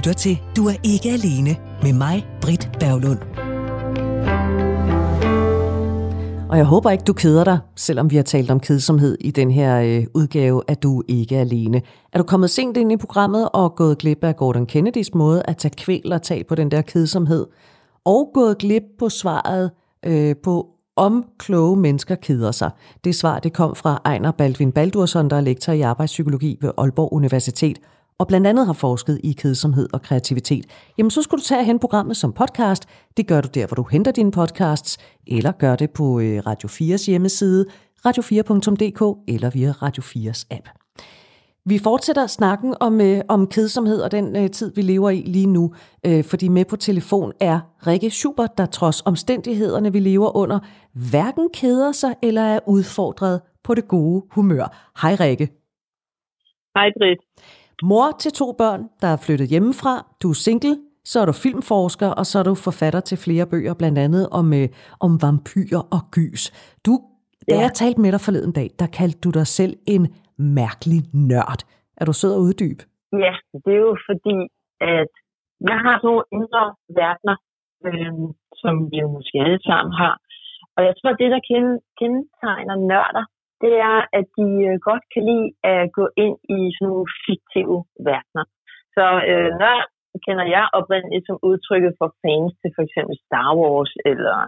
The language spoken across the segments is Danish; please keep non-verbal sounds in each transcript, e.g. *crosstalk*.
lytter til Du er ikke alene med mig, Britt Berglund. Og jeg håber ikke, du keder dig, selvom vi har talt om kedsomhed i den her øh, udgave af Du er ikke alene. Er du kommet sent ind i programmet og gået glip af Gordon Kennedys måde at tage kvæl og tag på den der kedsomhed, og gået glip på svaret øh, på om kloge mennesker keder sig. Det svar det kom fra Ejner Baldvin Baldursson, der er lektor i arbejdspsykologi ved Aalborg Universitet, og blandt andet har forsket i kedsomhed og kreativitet, jamen så skal du tage hen programmet som podcast. Det gør du der, hvor du henter dine podcasts, eller gør det på øh, Radio 4's hjemmeside, radio4.dk eller via Radio 4's app. Vi fortsætter snakken om, øh, om kedsomhed og den øh, tid, vi lever i lige nu, øh, fordi med på telefon er Rikke Schubert, der trods omstændighederne, vi lever under, hverken keder sig eller er udfordret på det gode humør. Hej Rikke. Hej Britt. Mor til to børn, der er flyttet hjemmefra. Du er single, så er du filmforsker, og så er du forfatter til flere bøger, blandt andet om, øh, om vampyrer og gys. Du, da ja. jeg talte med dig forleden dag, der kaldte du dig selv en mærkelig nørd. Er du sød og uddyb? Ja, det er jo fordi, at jeg har nogle indre verdener, øh, som vi jo måske alle sammen har. Og jeg tror, det, der kendetegner nørder, det er, at de øh, godt kan lide at gå ind i sådan nogle fiktive verdener. Så øh, nørd kender jeg oprindeligt som udtrykket for fans til for eksempel Star Wars, eller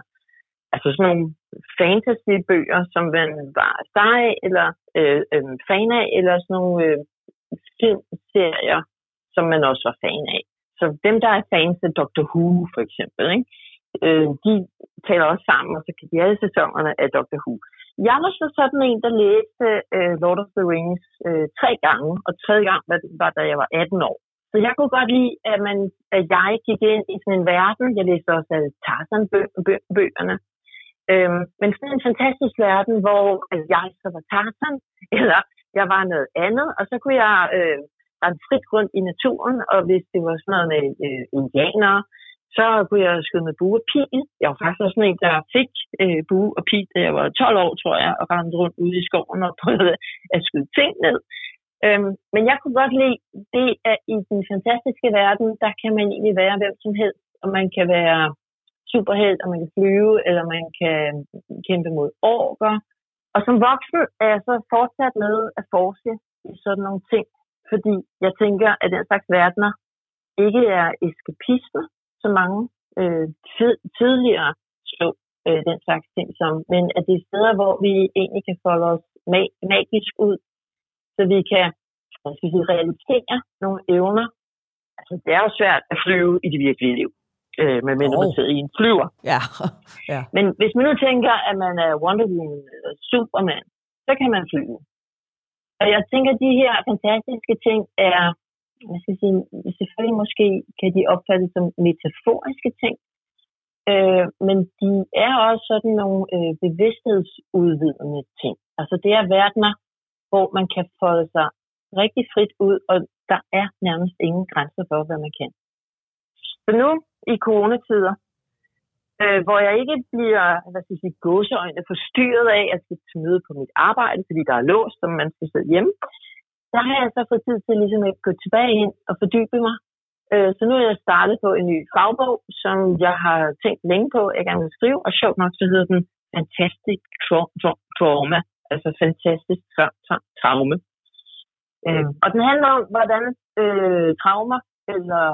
altså sådan nogle fantasy-bøger, som man var sej eller øh, øh, fan af, eller sådan nogle øh, filmserier, som man også var fan af. Så dem, der er fans af Doctor Who, for eksempel, ikke? Øh, de taler også sammen, og så kan de alle sæsonerne af Doctor Who. Jeg var så sådan en, der læste uh, Lord of the Rings uh, tre gange, og tredje gang var, var, da jeg var 18 år. Så jeg kunne godt lide, at, man, at jeg gik ind i sådan en verden. Jeg læste også øh, alle Tarzan-bøgerne. Øhm, men sådan en fantastisk verden, hvor jeg så var Tarzan, *laughs* eller jeg var noget andet, og så kunne jeg øh, rende frit rundt i naturen, og hvis det var sådan noget med øh, indianere, så kunne jeg skyde med bue og pil. Jeg var faktisk også sådan en, der fik øh, bue og pil, da jeg var 12 år, tror jeg, og rendte rundt ude i skoven og *laughs* prøvede at skyde ting ned. Øhm, men jeg kunne godt lide det, at i den fantastiske verden, der kan man egentlig være hvem som helst, og man kan være superheld, og man kan flyve, eller man kan øh, kæmpe mod orker. Og som voksen er jeg så fortsat med at forske i sådan nogle ting, fordi jeg tænker, at den slags verdener ikke er eskapisme, så mange øh, tidligere så øh, den slags ting som, men at det er steder, hvor vi egentlig kan folde os mag- magisk ud, så vi kan hvad skal sige, realisere nogle evner. Altså, det er jo svært at flyve i det virkelige liv, øh, med mindre oh. man sidder i en flyver. Ja. *laughs* ja. Men hvis man nu tænker, at man er Wonder Woman eller Superman, så kan man flyve. Og jeg tænker, at de her fantastiske ting er hvad skal jeg sige, selvfølgelig måske kan de opfattes som metaforiske ting, øh, men de er også sådan nogle øh, bevidsthedsudvidende ting. Altså det er verdener, hvor man kan folde sig rigtig frit ud, og der er nærmest ingen grænser for, hvad man kan. Så nu i coronatider, øh, hvor jeg ikke bliver, hvad skal jeg sige, gåseøjne forstyrret af, at jeg skal til møde på mit arbejde, fordi der er låst, som man skal sidde hjemme, der har jeg så fået tid til ligesom at gå tilbage ind og fordybe mig. Øh, så nu er jeg startet på en ny fagbog, som jeg har tænkt længe på, at jeg gerne vil skrive, og sjovt nok så hedder den Fantastic Trauma, altså fantastisk traume. Øh, og den handler om, hvordan øh, traumer eller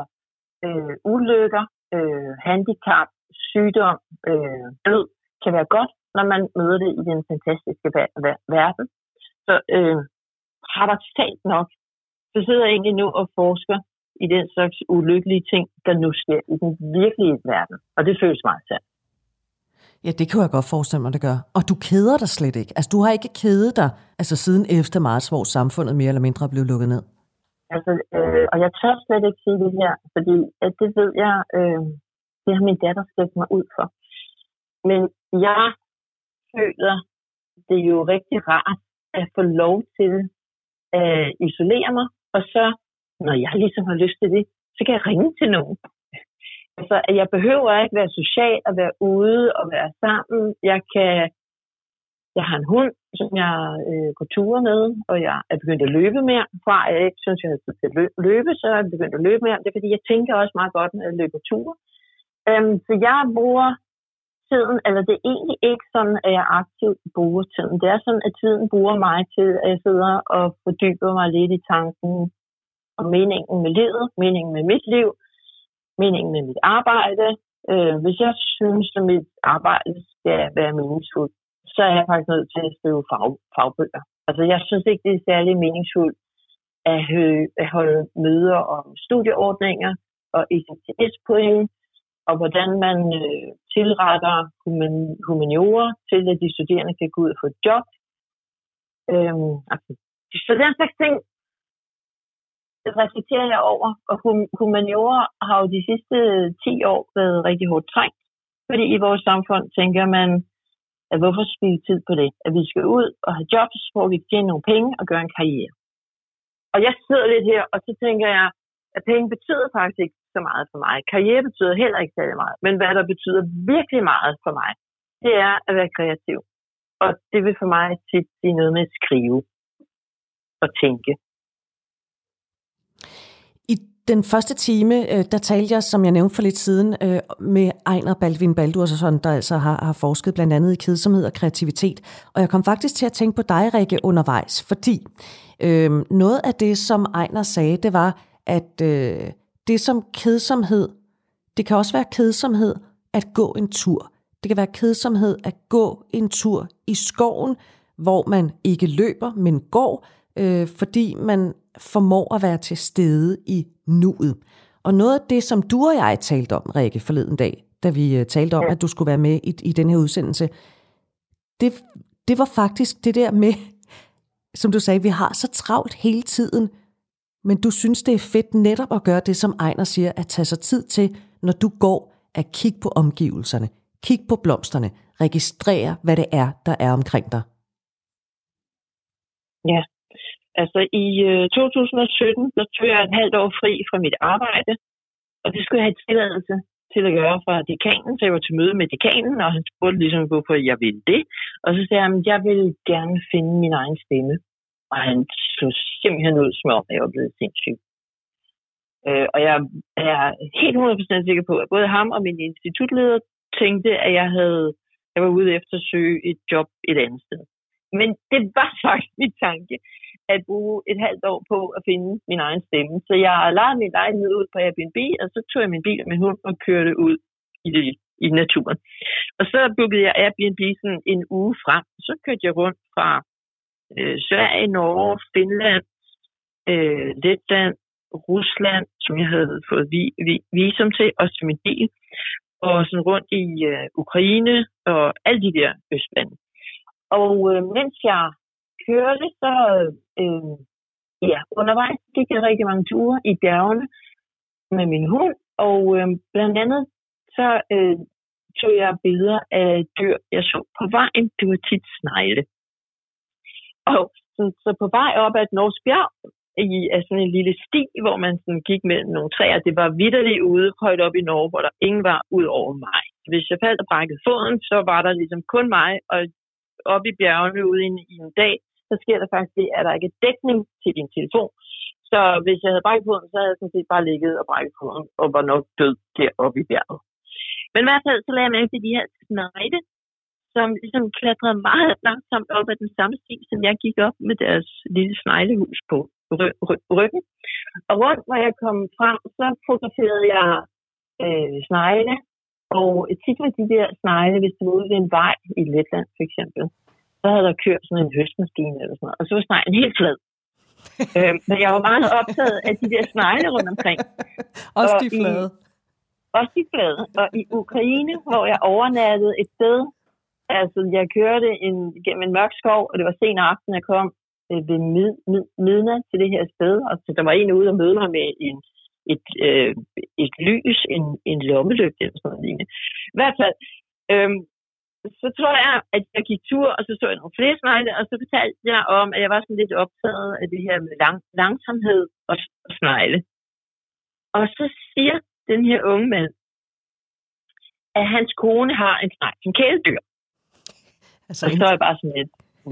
øh, ulykker, øh, handicap, sygdom, øh, død kan være godt, når man møder det i den fantastiske verden. Så øh, paradoxalt nok, så sidder jeg egentlig nu og forsker i den slags ulykkelige ting, der nu sker i den virkelige verden. Og det føles meget sandt. Ja, det kan jeg godt forestille mig, det gør. Og du keder dig slet ikke. Altså, du har ikke kedet dig altså, siden efter marts, hvor samfundet mere eller mindre blev lukket ned. Altså, øh, og jeg tør slet ikke sige det her, fordi at det ved jeg, øh, det har min datter slæbt mig ud for. Men jeg føler, det er jo rigtig rart at få lov til øh, isolere mig, og så, når jeg ligesom har lyst til det, så kan jeg ringe til nogen. Altså, jeg behøver ikke være social og være ude og være sammen. Jeg kan, jeg har en hund, som jeg øh, går ture med, og jeg er begyndt at løbe mere. Fra jeg ikke synes, jeg har tid til at løbe, så er jeg begyndt at løbe mere. Det er fordi, jeg tænker også meget godt, når jeg løber ture. Øhm, så jeg bruger tiden, eller det er egentlig ikke sådan, at jeg aktivt bruger tiden. Det er sådan, at tiden bruger mig til, at jeg sidder og fordyber mig lidt i tanken om meningen med livet, meningen med mit liv, meningen med mit arbejde. Øh, hvis jeg synes, at mit arbejde skal være meningsfuldt, så er jeg faktisk nødt til at skrive fag, fagbøger. Altså, jeg synes ikke, det er særlig meningsfuldt at, hø- at holde møder om studieordninger og ECTS-point, og hvordan man øh, tilretter human, humaniorer til, at de studerende kan gå ud og få et job. Øhm, altså, så den slags ting reflekterer jeg over, og humaniorer har jo de sidste 10 år været rigtig hårdt trængt, fordi i vores samfund tænker man, at hvorfor spille tid på det? At vi skal ud og have jobs, hvor vi kan tjene nogle penge og gøre en karriere. Og jeg sidder lidt her, og så tænker jeg, at penge betyder faktisk ikke så meget for mig. Karriere betyder heller ikke særlig meget. Men hvad der betyder virkelig meget for mig, det er at være kreativ. Og det vil for mig tit sige noget med at skrive og tænke. I Den første time, øh, der talte jeg, som jeg nævnte for lidt siden, øh, med Ejner Baldvin Baldursson, der altså har, har forsket blandt andet i kedsomhed og kreativitet. Og jeg kom faktisk til at tænke på dig, Rikke, undervejs, fordi øh, noget af det, som Ejner sagde, det var, at øh, det som kedsomhed, det kan også være kedsomhed at gå en tur. Det kan være kedsomhed at gå en tur i skoven, hvor man ikke løber, men går, øh, fordi man formår at være til stede i nuet. Og noget af det, som du og jeg talte om, Rikke, forleden dag, da vi øh, talte om, at du skulle være med i, i den her udsendelse, det, det var faktisk det der med, som du sagde, vi har så travlt hele tiden, men du synes, det er fedt netop at gøre det, som Ejner siger, at tage sig tid til, når du går, at kigge på omgivelserne, kigge på blomsterne, registrere, hvad det er, der er omkring dig. Ja, Altså i øh, 2017, så tog jeg et halvt år fri fra mit arbejde, og det skulle jeg have tilladelse til at gøre fra dekanen, så jeg var til møde med dekanen, og han spurgte ligesom, hvorfor jeg ville det. Og så sagde han, at jeg vil gerne finde min egen stemme. Og han så simpelthen ud, som om jeg var blevet sindssyg. Øh, og jeg er helt 100% sikker på, at både ham og min institutleder tænkte, at jeg havde jeg var ude efter at søge et job et andet sted. Men det var *laughs* faktisk min tanke at bruge et halvt år på at finde min egen stemme. Så jeg lejede min lejlighed ud på Airbnb, og så tog jeg min bil med hund og kørte ud i, det, i naturen. Og så bookede jeg Airbnb sådan en uge frem. Så kørte jeg rundt fra øh, Sverige, Norge, Finland, øh, Letland, Rusland, som jeg havde fået vi, vi, visum til, også som en del, og sådan rundt i øh, Ukraine og alle de der østlande. Og øh, mens jeg kørte, så øh, ja, undervejs gik jeg rigtig mange ture i bjergene med min hund, og øh, blandt andet så øh, tog jeg billeder af dyr, jeg så på vejen. Det var tit snegle. Og så, så på vej op ad et norsk bjerg, i af sådan en lille sti, hvor man sådan gik mellem nogle træer. Det var vidderligt ude, højt op i Norge, hvor der ingen var ud over mig. Hvis jeg faldt og brækkede foden, så var der ligesom kun mig, og op i bjergene ude i en, i en dag, så sker der faktisk det, at der ikke er dækning til din telefon. Så hvis jeg havde brækket foden, så havde jeg sådan set bare ligget og brækket foden, og var nok død deroppe i bjerget. Men i hvert fald, så lagde jeg mærke til de her snegle, som ligesom klatrede meget langsomt op ad den samme sti, som jeg gik op med deres lille sneglehus på ryggen. Og rundt, hvor jeg kom frem, så fotograferede jeg øh, snegle, og tit var de der snegle, hvis du var ude ved en vej i Letland for eksempel, så havde der kørt sådan en høstmaskine eller sådan noget, og så var sneglen helt flad. *laughs* øh, men jeg var meget optaget af de der snegle rundt omkring. *laughs* også de flade. I, også de flade. Og i Ukraine, hvor jeg overnattede et sted, altså jeg kørte en, gennem en mørk skov, og det var sen aften, jeg kom øh, ved mid, mid, midnat til det her sted, og så der var en ude og møde mig med en, et, øh, et lys, en, en lommelygte eller sådan noget I hvert fald, øh, så tror jeg, at jeg gik tur, og så så jeg nogle flere snegle, og så fortalte jeg om, at jeg var sådan lidt optaget af det her med lang, langsomhed og, og snegle. Og så siger den her unge mand, at hans kone har en snegl som kæledyr. Altså, og så er jeg bare sådan lidt,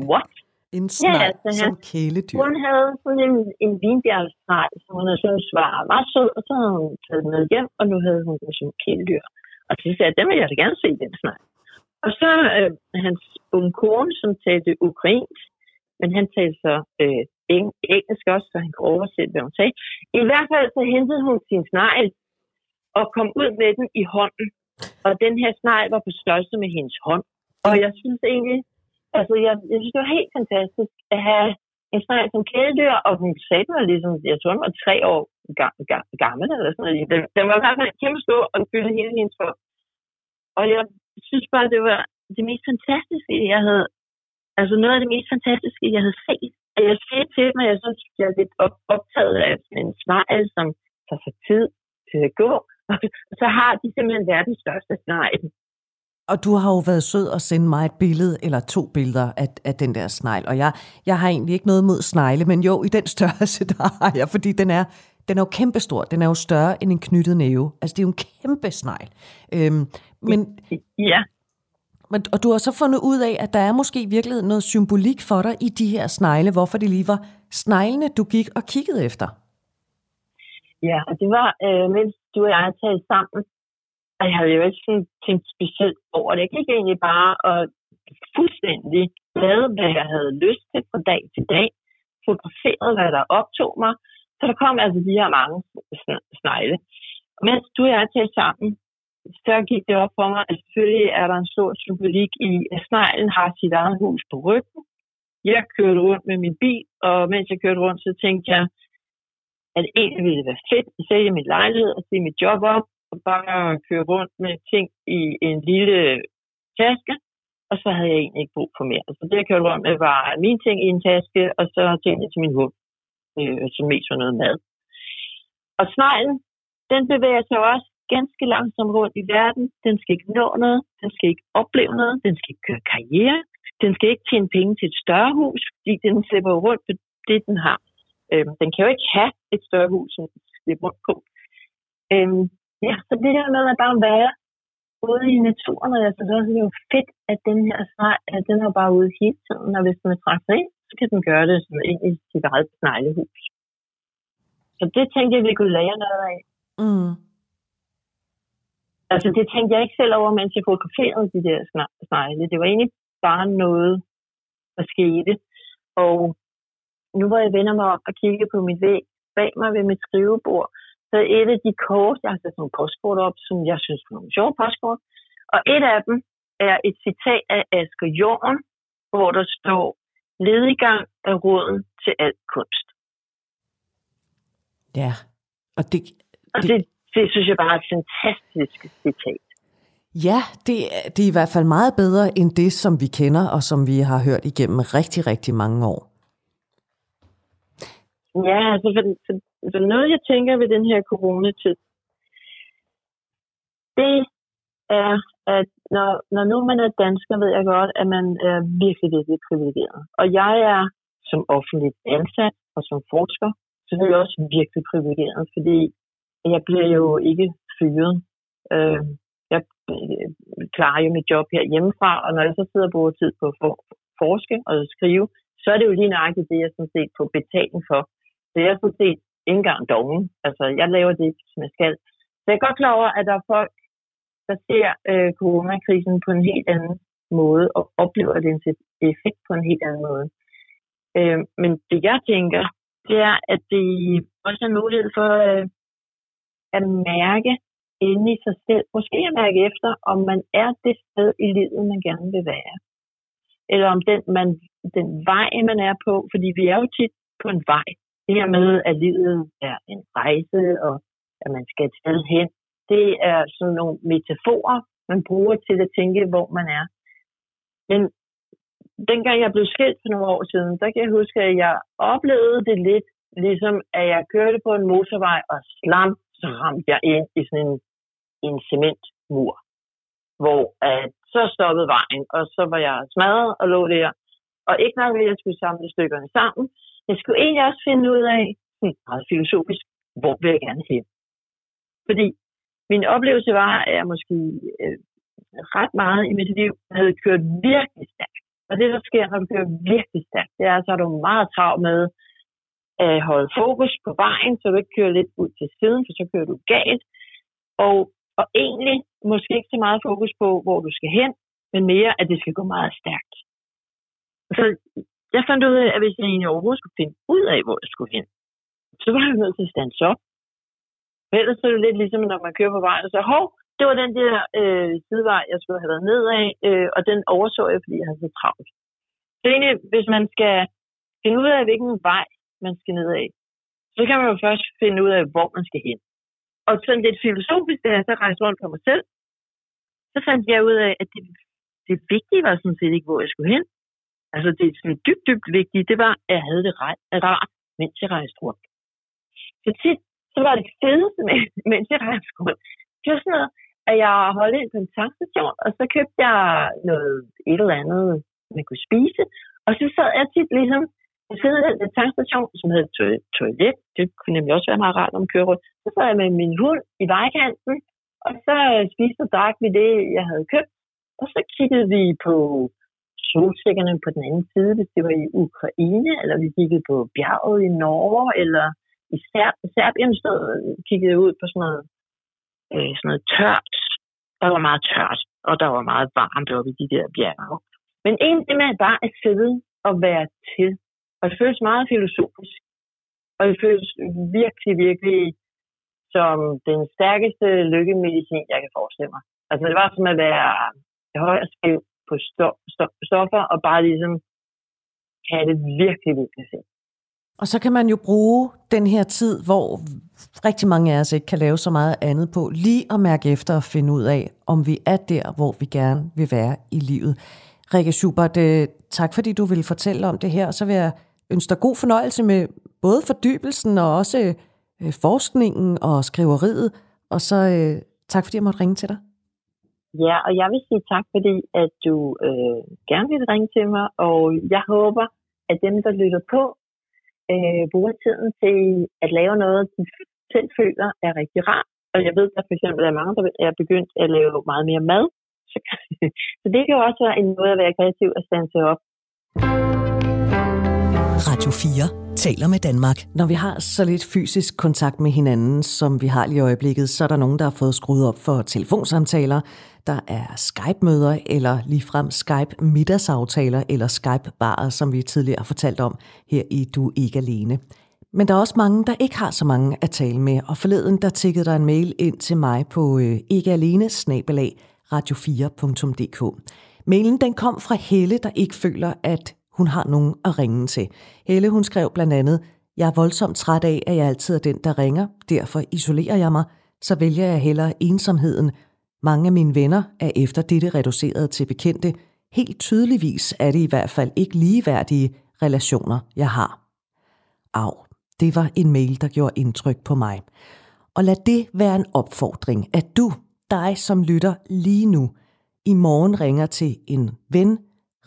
what? En snegl ja, altså, som kæledyr. Hun havde sådan en, en vinbjergsnegl, som hun havde syntes var meget sød, og så havde hun taget den med hjem, og nu havde hun den som kæledyr. Og så sagde jeg, den vil jeg da gerne se, den snegl. Og så øh, hans kone, som talte ukrainsk, men han talte så øh, engelsk også, så han kunne oversætte, hvad hun sagde. I hvert fald så hentede hun sin snegl og kom ud med den i hånden. Og den her snegl var på størrelse med hendes hånd. Og jeg synes egentlig, altså jeg, jeg synes, det var helt fantastisk at have en snegl som kæledyr, og hun sagde mig ligesom, jeg tror, hun var tre år gammel eller sådan noget. Den, den var i hvert fald kæmpe stor og fyldte hele hendes for. Og jeg synes bare, det var det mest fantastiske, jeg havde, altså noget af det mest fantastiske, jeg havde set. Og jeg sagde til dem, at jeg synes, jeg er lidt op, optaget af en snegl, som tager sig tid til at gå, *laughs* og så har de simpelthen verdens største snegl. Og du har jo været sød at sende mig et billede, eller to billeder af, af den der snegl. Og jeg, jeg har egentlig ikke noget mod snegle, men jo, i den *laughs* størrelse, der har jeg, fordi den er, den er jo kæmpestor. Den er jo større end en knyttet næve. Altså, det er jo en kæmpe snegl. Øhm, men, ja. Men, og du har så fundet ud af, at der er måske i virkeligheden noget symbolik for dig i de her snegle, hvorfor det lige var sneglene, du gik og kiggede efter. Ja, og det var, øh, mens du og jeg talte sammen, og jeg havde jo ikke sådan tænkt specielt over det. Jeg gik egentlig bare og fuldstændig lavede, hvad jeg havde lyst til fra dag til dag, fotograferede, hvad der optog mig, så der kom altså de her mange snegle. Og mens du og jeg talte sammen, så gik det op for mig, at selvfølgelig er der en stor symbolik i, at sneglen har sit eget hus på ryggen. Jeg kørte rundt med min bil, og mens jeg kørte rundt, så tænkte jeg, at det egentlig ville være fedt at sælge min lejlighed og se mit job op, og bare køre rundt med ting i en lille taske, og så havde jeg egentlig ikke brug for mere. Så det, jeg kørte rundt med, var mine ting i en taske, og så tingene til min hund, øh, som mest var noget mad. Og sneglen, den bevæger sig også ganske langsomt rundt i verden. Den skal ikke nå noget, den skal ikke opleve noget, den skal ikke køre karriere, den skal ikke tjene penge til et større hus, fordi den slipper rundt på det, den har. Øhm, den kan jo ikke have et større hus, som den slipper rundt på. Øhm, ja, så det der med at bare være ude i naturen, og også, det er jo fedt, at den her snegl, at den er bare ude hele tiden, og hvis den er trækker ind, så kan den gøre det sådan ind i sit eget sneglehus. Så det tænkte jeg, vi kunne lære noget af. Mm. Altså, det tænkte jeg ikke selv over, mens jeg fotograferede de der snegle. Det var egentlig bare noget, der skete. Og nu hvor jeg vender mig op og kigger på mit væg bag mig ved mit skrivebord, så et af de kort, jeg har sat nogle postkort op, som jeg synes er nogle sjove postkort. Og et af dem er et citat af Asger Jorn, hvor der står, ledigang er råden til alt kunst. Ja, og det... Og det, det synes jeg bare er et fantastisk citat. Ja, det, det er i hvert fald meget bedre end det, som vi kender, og som vi har hørt igennem rigtig, rigtig mange år. Ja, altså for, for, altså noget, jeg tænker ved den her coronatid, det er, at når, når nu man er dansker, ved jeg godt, at man er virkelig, virkelig privilegeret. Og jeg er som offentligt ansat og som forsker selvfølgelig også virkelig privilegeret, fordi jeg bliver jo ikke fyret. Øh, jeg øh, klarer jo mit job her hjemmefra, og når jeg så sidder og bruger tid på at forske og skrive, så er det jo lige nøjagtigt det, jeg sådan set får betaling for. Så jeg er sådan set ikke engang dogen. Altså, jeg laver det, som jeg skal. Så jeg er godt klar over, at der er folk, der ser øh, coronakrisen på en helt anden måde, og oplever den effekt på en helt anden måde. Øh, men det jeg tænker, det er, at det også er mulighed for øh, at mærke inde i sig selv, måske at mærke efter, om man er det sted i livet, man gerne vil være. Eller om den, man, den vej, man er på, fordi vi er jo tit på en vej. Det her med, at livet er en rejse, og at man skal et sted hen, det er sådan nogle metaforer, man bruger til at tænke, hvor man er. Men dengang jeg blev skilt for nogle år siden, der kan jeg huske, at jeg oplevede det lidt, ligesom at jeg kørte på en motorvej og slam så ramte jeg ind i sådan en, en cementmur, hvor at, så stoppede vejen, og så var jeg smadret og lå der. Og ikke nok at jeg skulle samle stykkerne sammen, jeg skulle egentlig også finde ud af, hmm, meget filosofisk, hvor vil jeg gerne hen. Fordi min oplevelse var, at jeg måske øh, ret meget i mit liv havde kørt virkelig stærkt. Og det, der sker, når du kører virkelig stærkt, det er, så er du meget travlt med at holde fokus på vejen, så du ikke kører lidt ud til siden, for så kører du galt. Og, og egentlig måske ikke så meget fokus på, hvor du skal hen, men mere, at det skal gå meget stærkt. Så jeg fandt ud af, at hvis jeg egentlig overhovedet skulle finde ud af, hvor jeg skulle hen, så var jeg nødt til at stande op. For ellers er det lidt ligesom, når man kører på vejen, og så, hov, det var den der øh, sidevej, jeg skulle have været nedad, øh, og den overså jeg, fordi jeg havde så travlt. Så egentlig, hvis man skal finde ud af, hvilken vej man skal ned af, så kan man jo først finde ud af, hvor man skal hen. Og sådan lidt filosofisk, da jeg så rejste rundt på mig selv, så fandt jeg ud af, at det, det vigtige var sådan set ikke, hvor jeg skulle hen. Altså det sådan dybt, dybt vigtige, det var, at jeg havde det rart, rart mens jeg rejste rundt. Så tit, så var det fedeste, *laughs* mens jeg rejste rundt. Det var sådan noget, at jeg holdt ind på en tankstation, og så købte jeg noget, et eller andet, man kunne spise. Og så sad jeg tit ligesom ved siden af den tankstation, som hed to- toilet. Det kunne nemlig også være meget rart, når man kører rundt. Så sad jeg med min hund i vejkanten, og så spiste og drak vi det, jeg havde købt. Og så kiggede vi på solsikkerne på den anden side, hvis det var i Ukraine, eller vi kiggede på bjerget i Norge, eller i Serb- Serbien stod, kiggede ud på sådan noget, øh, sådan noget tørt. Der var meget tørt, og der var meget varmt oppe i de der bjerge. Men en det med bare at sidde og være til, og det føles meget filosofisk, og det føles virkelig, virkelig som den stærkeste lykkemedicin, jeg kan forestille mig. Altså det var som at være høj og skæv på stoffer, og bare ligesom have det virkelig, virkelig fedt. Og så kan man jo bruge den her tid, hvor rigtig mange af os ikke kan lave så meget andet på, lige at mærke efter og finde ud af, om vi er der, hvor vi gerne vil være i livet. Rikke Schubert, øh, tak fordi du ville fortælle om det her, og så vil jeg ønske dig god fornøjelse med både fordybelsen og også øh, forskningen og skriveriet, og så øh, tak fordi jeg måtte ringe til dig. Ja, og jeg vil sige tak, fordi at du øh, gerne vil ringe til mig, og jeg håber, at dem, der lytter på, øh, bruger tiden til at lave noget, de selv føler er rigtig rart. Og jeg ved, at for eksempel er mange, der er begyndt at lave meget mere mad. *laughs* Så, så det kan jo også være en måde at være kreativ og stande op. Radio 4 taler med Danmark. Når vi har så lidt fysisk kontakt med hinanden, som vi har lige i øjeblikket, så er der nogen, der har fået skruet op for telefonsamtaler, der er Skype-møder, eller ligefrem Skype-middagsaftaler, eller Skype-barer, som vi tidligere har fortalt om her i Du Ikke Alene. Men der er også mange, der ikke har så mange at tale med, og forleden der tikkede der en mail ind til mig på øh, ikkealene radio4.dk. Mailen den kom fra Helle, der ikke føler, at hun har nogen at ringe til. Helle hun skrev blandt andet, jeg er voldsomt træt af, at jeg altid er den, der ringer. Derfor isolerer jeg mig. Så vælger jeg hellere ensomheden. Mange af mine venner er efter dette reduceret til bekendte. Helt tydeligvis er det i hvert fald ikke ligeværdige relationer, jeg har. Au, det var en mail, der gjorde indtryk på mig. Og lad det være en opfordring, at du, dig som lytter lige nu, i morgen ringer til en ven,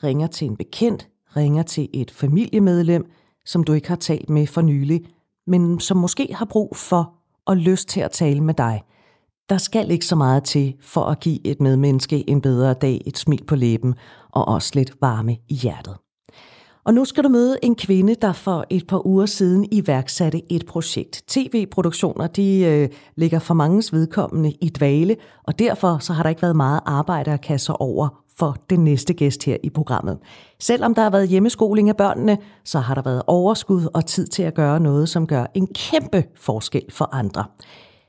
ringer til en bekendt, ringer til et familiemedlem, som du ikke har talt med for nylig, men som måske har brug for og lyst til at tale med dig. Der skal ikke så meget til for at give et medmenneske en bedre dag, et smil på læben og også lidt varme i hjertet. Og nu skal du møde en kvinde, der for et par uger siden iværksatte et projekt. TV-produktioner, de øh, ligger for mangens vedkommende i dvale, og derfor så har der ikke været meget arbejde at kasse over for den næste gæst her i programmet. Selvom der har været hjemmeskoling af børnene, så har der været overskud og tid til at gøre noget, som gør en kæmpe forskel for andre.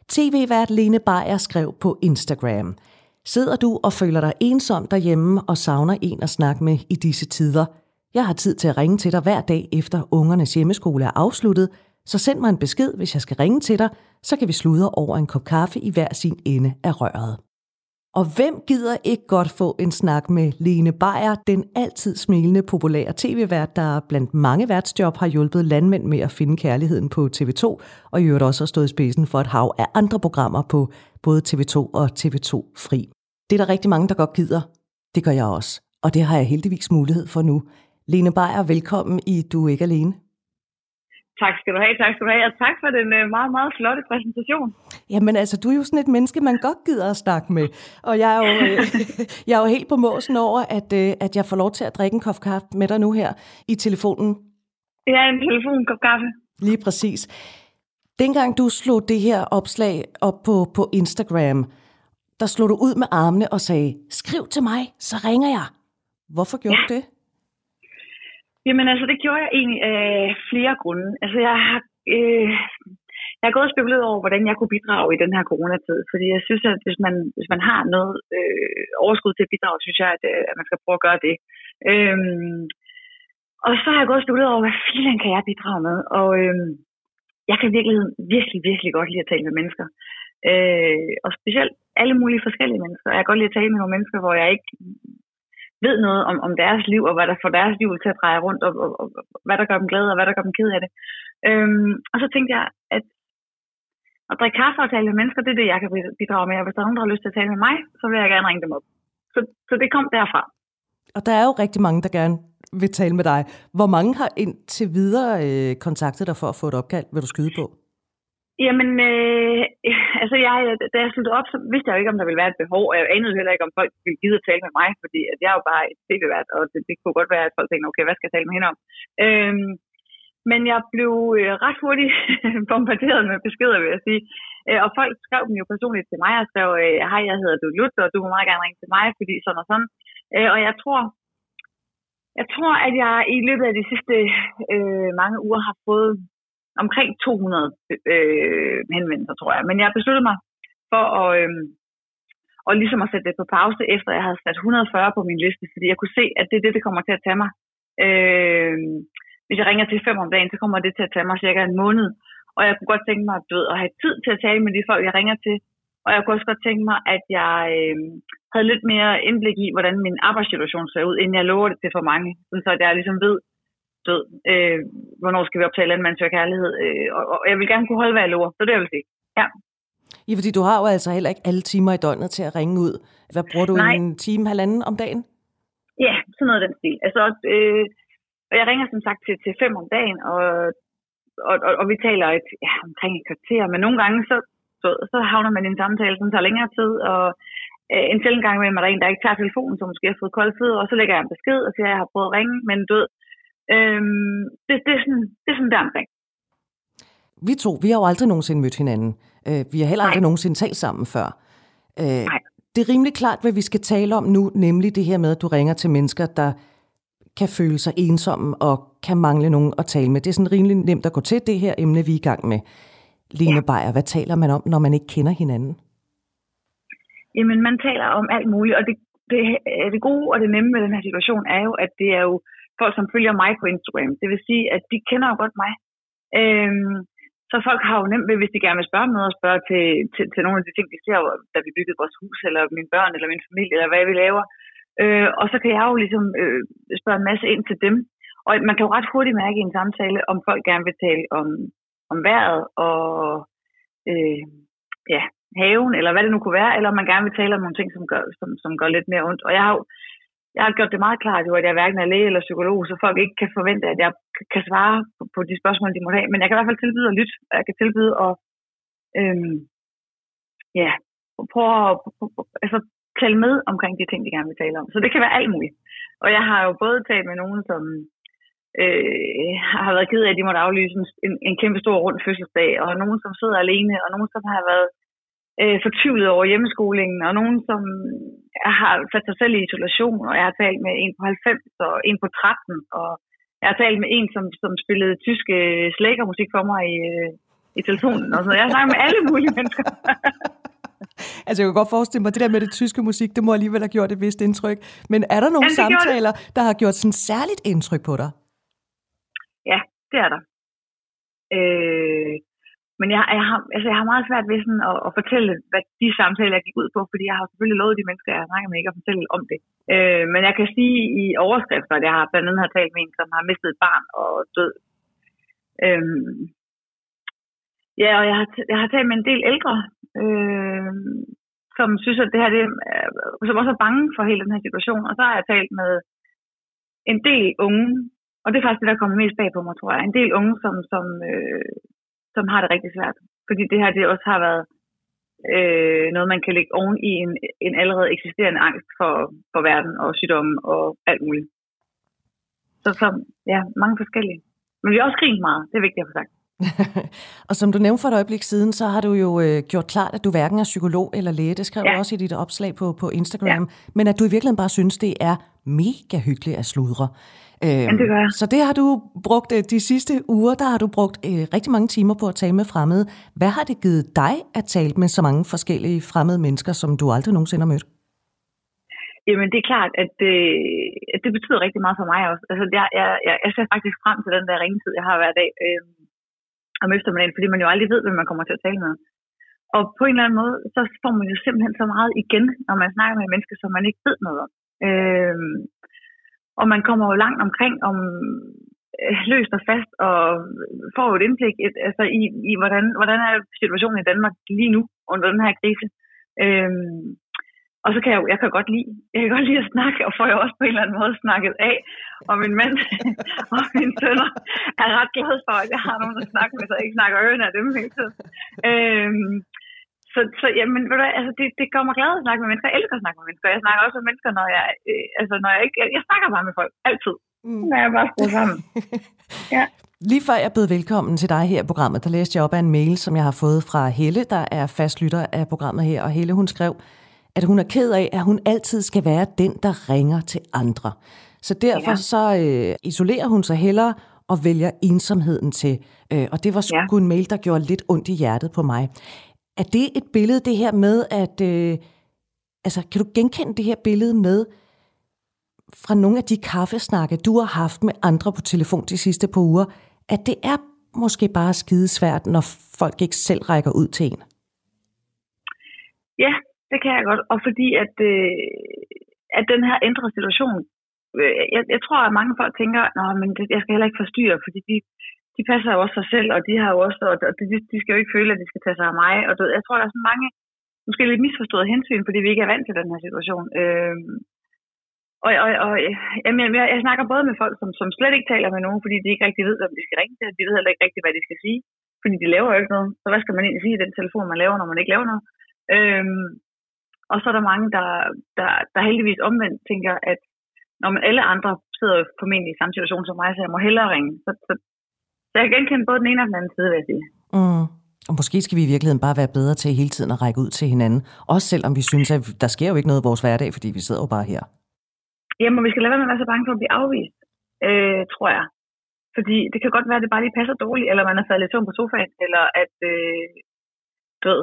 TV-vært Lene Beyer skrev på Instagram. Sidder du og føler dig ensom derhjemme og savner en at snakke med i disse tider? Jeg har tid til at ringe til dig hver dag efter ungernes hjemmeskole er afsluttet, så send mig en besked, hvis jeg skal ringe til dig, så kan vi sludre over en kop kaffe i hver sin ende af røret. Og hvem gider ikke godt få en snak med Lene Beyer, den altid smilende populære tv-vært, der blandt mange værtsjob har hjulpet landmænd med at finde kærligheden på TV2, og i øvrigt også har stået i spidsen for et hav af andre programmer på både TV2 og TV2 Fri. Det er der rigtig mange, der godt gider. Det gør jeg også. Og det har jeg heldigvis mulighed for nu. Lene Beyer, velkommen i Du er ikke alene. Tak skal du have, tak skal du have, og tak for den øh, meget, meget flotte præsentation. Jamen altså, du er jo sådan et menneske, man godt gider at snakke med. Og jeg er jo, øh, *laughs* jeg er jo helt på måsen over, at, øh, at jeg får lov til at drikke en kop kaffe med dig nu her i telefonen. Ja, en telefonkop kaffe. Lige præcis. Dengang du slog det her opslag op på, på Instagram, der slog du ud med armene og sagde, skriv til mig, så ringer jeg. Hvorfor gjorde ja. du det? Jamen altså, det gjorde jeg egentlig af flere grunde. Altså, jeg har, øh, jeg har gået og spekuleret over, hvordan jeg kunne bidrage i den her coronatid. Fordi jeg synes, at hvis man, hvis man har noget øh, overskud til at bidrage, synes jeg, at, øh, at man skal prøve at gøre det. Øh, og så har jeg gået og spekuleret over, hvad filen kan jeg bidrage med. Og øh, jeg kan virkelig, virkelig, virkelig godt lide at tale med mennesker. Øh, og specielt alle mulige forskellige mennesker. Jeg kan godt lide at tale med nogle mennesker, hvor jeg ikke ved noget om, om deres liv, og hvad der får deres liv til at dreje rundt, og, og, og hvad der gør dem glade, og hvad der gør dem ked af det. Øhm, og så tænkte jeg, at at drikke kaffe og tale med mennesker, det er det, jeg kan bidrage med. Og hvis der er nogen, der har lyst til at tale med mig, så vil jeg gerne ringe dem op. Så, så det kom derfra. Og der er jo rigtig mange, der gerne vil tale med dig. Hvor mange har indtil videre øh, kontaktet dig for at få et opkald? Vil du skyde på? Jamen, øh, *laughs* altså jeg, da jeg sluttede op, så vidste jeg jo ikke, om der ville være et behov, og jeg anede heller ikke, om folk ville gide at tale med mig, fordi at jeg er jo bare et tv-vært, og det, det kunne godt være, at folk tænkte, okay, hvad skal jeg tale med hende om? Øhm, men jeg blev øh, ret hurtigt *laughs* bombarderet med beskeder, vil jeg sige. Øh, og folk skrev dem jo personligt til mig og skrev, øh, hej, jeg hedder du Lut, og du må meget gerne ringe til mig, fordi sådan og sådan. Øh, og jeg tror, jeg tror, at jeg i løbet af de sidste øh, mange uger har fået omkring 200 øh, henvendelser, tror jeg. Men jeg besluttede mig for at, øh, og ligesom at sætte det på pause, efter jeg havde sat 140 på min liste, fordi jeg kunne se, at det er det, det kommer til at tage mig. Øh, hvis jeg ringer til fem om dagen, så kommer det til at tage mig cirka en måned. Og jeg kunne godt tænke mig du ved, at have tid til at tale med de folk, jeg ringer til. Og jeg kunne også godt tænke mig, at jeg øh, havde lidt mere indblik i, hvordan min arbejdssituation ser ud, inden jeg lover det til for mange. Så jeg ligesom ved, død, øh, hvornår skal vi optage en søger kærlighed. Øh, og, og, jeg vil gerne kunne holde, hvad jeg lover. Så det vil sige. Ja. Ja, fordi du har jo altså heller ikke alle timer i døgnet til at ringe ud. Hvad bruger du Nej. en time, halvanden om dagen? Ja, sådan noget af den stil. Altså, øh, og jeg ringer som sagt til, til fem om dagen, og, og, og, og vi taler et, ja, omkring et kvarter, men nogle gange så, så, så havner man i en samtale, som tager længere tid, og øh, en sjældent gang med mig, der er en, der ikke tager telefonen, som måske har fået kolde fødder, og så lægger jeg en besked og siger, at jeg har prøvet at ringe, men død. Øhm, det, det, er sådan, det er sådan der omkring. Vi to, vi har jo aldrig nogensinde mødt hinanden. Øh, vi har heller aldrig Nej. nogensinde talt sammen før. Øh, Nej. Det er rimelig klart, hvad vi skal tale om nu, nemlig det her med, at du ringer til mennesker, der kan føle sig ensomme og kan mangle nogen at tale med. Det er sådan rimelig nemt at gå til det her emne, vi er i gang med. Line ja. Beyer, hvad taler man om, når man ikke kender hinanden? Jamen, man taler om alt muligt, og det, det, det gode og det nemme med den her situation er jo, at det er jo folk, som følger mig på Instagram. Det vil sige, at de kender jo godt mig. Øhm, så folk har jo nemt ved, hvis de gerne vil spørge om noget, og spørge til, til, til nogle af de ting, de ser, da vi byggede vores hus, eller mine børn, eller min familie, eller hvad vi laver. Øh, og så kan jeg jo ligesom øh, spørge en masse ind til dem. Og man kan jo ret hurtigt mærke i en samtale, om folk gerne vil tale om, om vejret og øh, ja, haven, eller hvad det nu kunne være, eller om man gerne vil tale om nogle ting, som gør, som, som gør lidt mere ondt. Og jeg har jo jeg har gjort det meget klart, jo, at jeg hverken er læge eller psykolog, så folk ikke kan forvente, at jeg kan svare på, de spørgsmål, de må have. Men jeg kan i hvert fald tilbyde at lytte, og jeg kan tilbyde at øhm, ja, prøve at altså, tale med omkring de ting, de gerne vil tale om. Så det kan være alt muligt. Og jeg har jo både talt med nogen, som øh, har været ked af, at de måtte aflyse en, en kæmpe stor rund fødselsdag, og nogen, som sidder alene, og nogen, som har været øh, fortvivlet over hjemmeskolingen, og nogen, som har sat sig selv i isolation, og jeg har talt med en på 90 og en på 13, og jeg har talt med en, som, som spillede tyske slækkermusik for mig i, øh, i telefonen. Og så jeg har snakket med alle mulige mennesker. *laughs* altså jeg kan godt forestille mig, det der med det tyske musik, det må alligevel have gjort et vist indtryk. Men er der nogle Jamen, samtaler, der har gjort sådan særligt indtryk på dig? Ja, det er der. Øh, men jeg, jeg, har, altså jeg har meget svært ved sådan at, at fortælle, hvad de samtaler, jeg gik ud på, fordi jeg har selvfølgelig lovet de mennesker, jeg snakker snakket med, ikke at fortælle om det. Øh, men jeg kan sige i overskrifter, at jeg har blandt andet har talt med en, som har mistet et barn og død. Øh, ja, og jeg har, jeg har talt med en del ældre, øh, som synes, at det her, det, øh, som også er bange for hele den her situation. Og så har jeg talt med en del unge, og det er faktisk det, der kommer mest bag på mig, tror jeg. En del unge, som, som, øh, som har det rigtig svært. Fordi det her det også har været øh, noget, man kan lægge oven i en, en allerede eksisterende angst for, for verden og sygdomme og alt muligt. Så, så ja, mange forskellige. Men vi har også grint meget, det er vigtigt at få sagt. *laughs* og som du nævnte for et øjeblik siden, så har du jo øh, gjort klart, at du hverken er psykolog eller læge. Det skrev ja. du også i dit opslag på, på Instagram. Ja. Men at du i virkeligheden bare synes, det er mega hyggeligt at sludre. Øh, Jamen, det gør jeg. Så det har du brugt øh, de sidste uger, der har du brugt øh, rigtig mange timer på at tale med fremmede. Hvad har det givet dig at tale med så mange forskellige fremmede mennesker, som du aldrig nogensinde har mødt? Jamen, det er klart, at det, at det betyder rigtig meget for mig også. Altså, jeg, jeg, jeg, jeg ser faktisk frem til den der ringetid, jeg har hver dag øh, om eftermiddagen, fordi man jo aldrig ved, hvem man kommer til at tale med. Og på en eller anden måde, så får man jo simpelthen så meget igen, når man snakker med mennesker, som man ikke ved noget om. Øh, og man kommer jo langt omkring om øh, løst og fast, og får jo et indblik et, altså i, i hvordan, hvordan er situationen i Danmark lige nu under den her krise. Øhm, og så kan jeg jo, jeg kan godt lide, jeg kan godt lide at snakke, og får jeg også på en eller anden måde snakket af. Og min mand *laughs* og mine sønner er ret glade for, at jeg har nogen at snakke med, så jeg ikke snakker ørerne af dem hele tiden. Øhm, så, så jamen, ved du hvad, altså, det, det gør mig glad at snakke med mennesker. Jeg elsker at snakke med mennesker. Jeg snakker også med mennesker, når jeg, øh, altså, når jeg ikke, jeg, jeg snakker bare med folk, altid. Mm. Når jeg bare skruer sammen. *laughs* ja. Lige før jeg bød velkommen til dig her i programmet, der læste jeg op af en mail, som jeg har fået fra Helle, der er fastlytter af programmet her. Og Helle, hun skrev, at hun er ked af, at hun altid skal være den, der ringer til andre. Så derfor ja. så øh, isolerer hun sig hellere og vælger ensomheden til. Øh, og det var sgu ja. en mail, der gjorde lidt ondt i hjertet på mig. Er det et billede, det her med, at... Øh, altså, kan du genkende det her billede med, fra nogle af de kaffesnakke, du har haft med andre på telefon de sidste par uger, at det er måske bare skidesvært, når folk ikke selv rækker ud til en? Ja, det kan jeg godt. Og fordi at, øh, at den her ændrede situation, øh, jeg, jeg tror, at mange folk tænker, at men jeg skal heller ikke forstyrre, fordi de, de passer jo også sig selv, og de har jo også, og de, de skal jo ikke føle, at de skal tage sig af mig. Og du, jeg tror, der er sådan mange, måske lidt misforstået hensyn, fordi vi ikke er vant til den her situation. Øh, og, og, og jamen, jeg, jeg snakker både med folk, som, som slet ikke taler med nogen, fordi de ikke rigtig ved, hvem de skal ringe til. De ved heller ikke rigtig, hvad de skal sige, fordi de laver jo ikke noget. Så hvad skal man egentlig sige i den telefon, man laver, når man ikke laver noget? Øhm, og så er der mange, der, der, der heldigvis omvendt tænker, at når man alle andre sidder formentlig i samme situation som mig, så jeg må hellere ringe. Så, så, så jeg kan genkende både den ene og den anden side, vil jeg sige. Mm. Og måske skal vi i virkeligheden bare være bedre til hele tiden at række ud til hinanden. Også selvom vi synes, at der sker jo ikke noget i vores hverdag, fordi vi sidder jo bare her. Jamen, vi skal lade være med at være så bange for at blive afvist, øh, tror jeg. Fordi det kan godt være, at det bare lige passer dårligt, eller man er faldet lidt på sofaen, eller at, øh, død,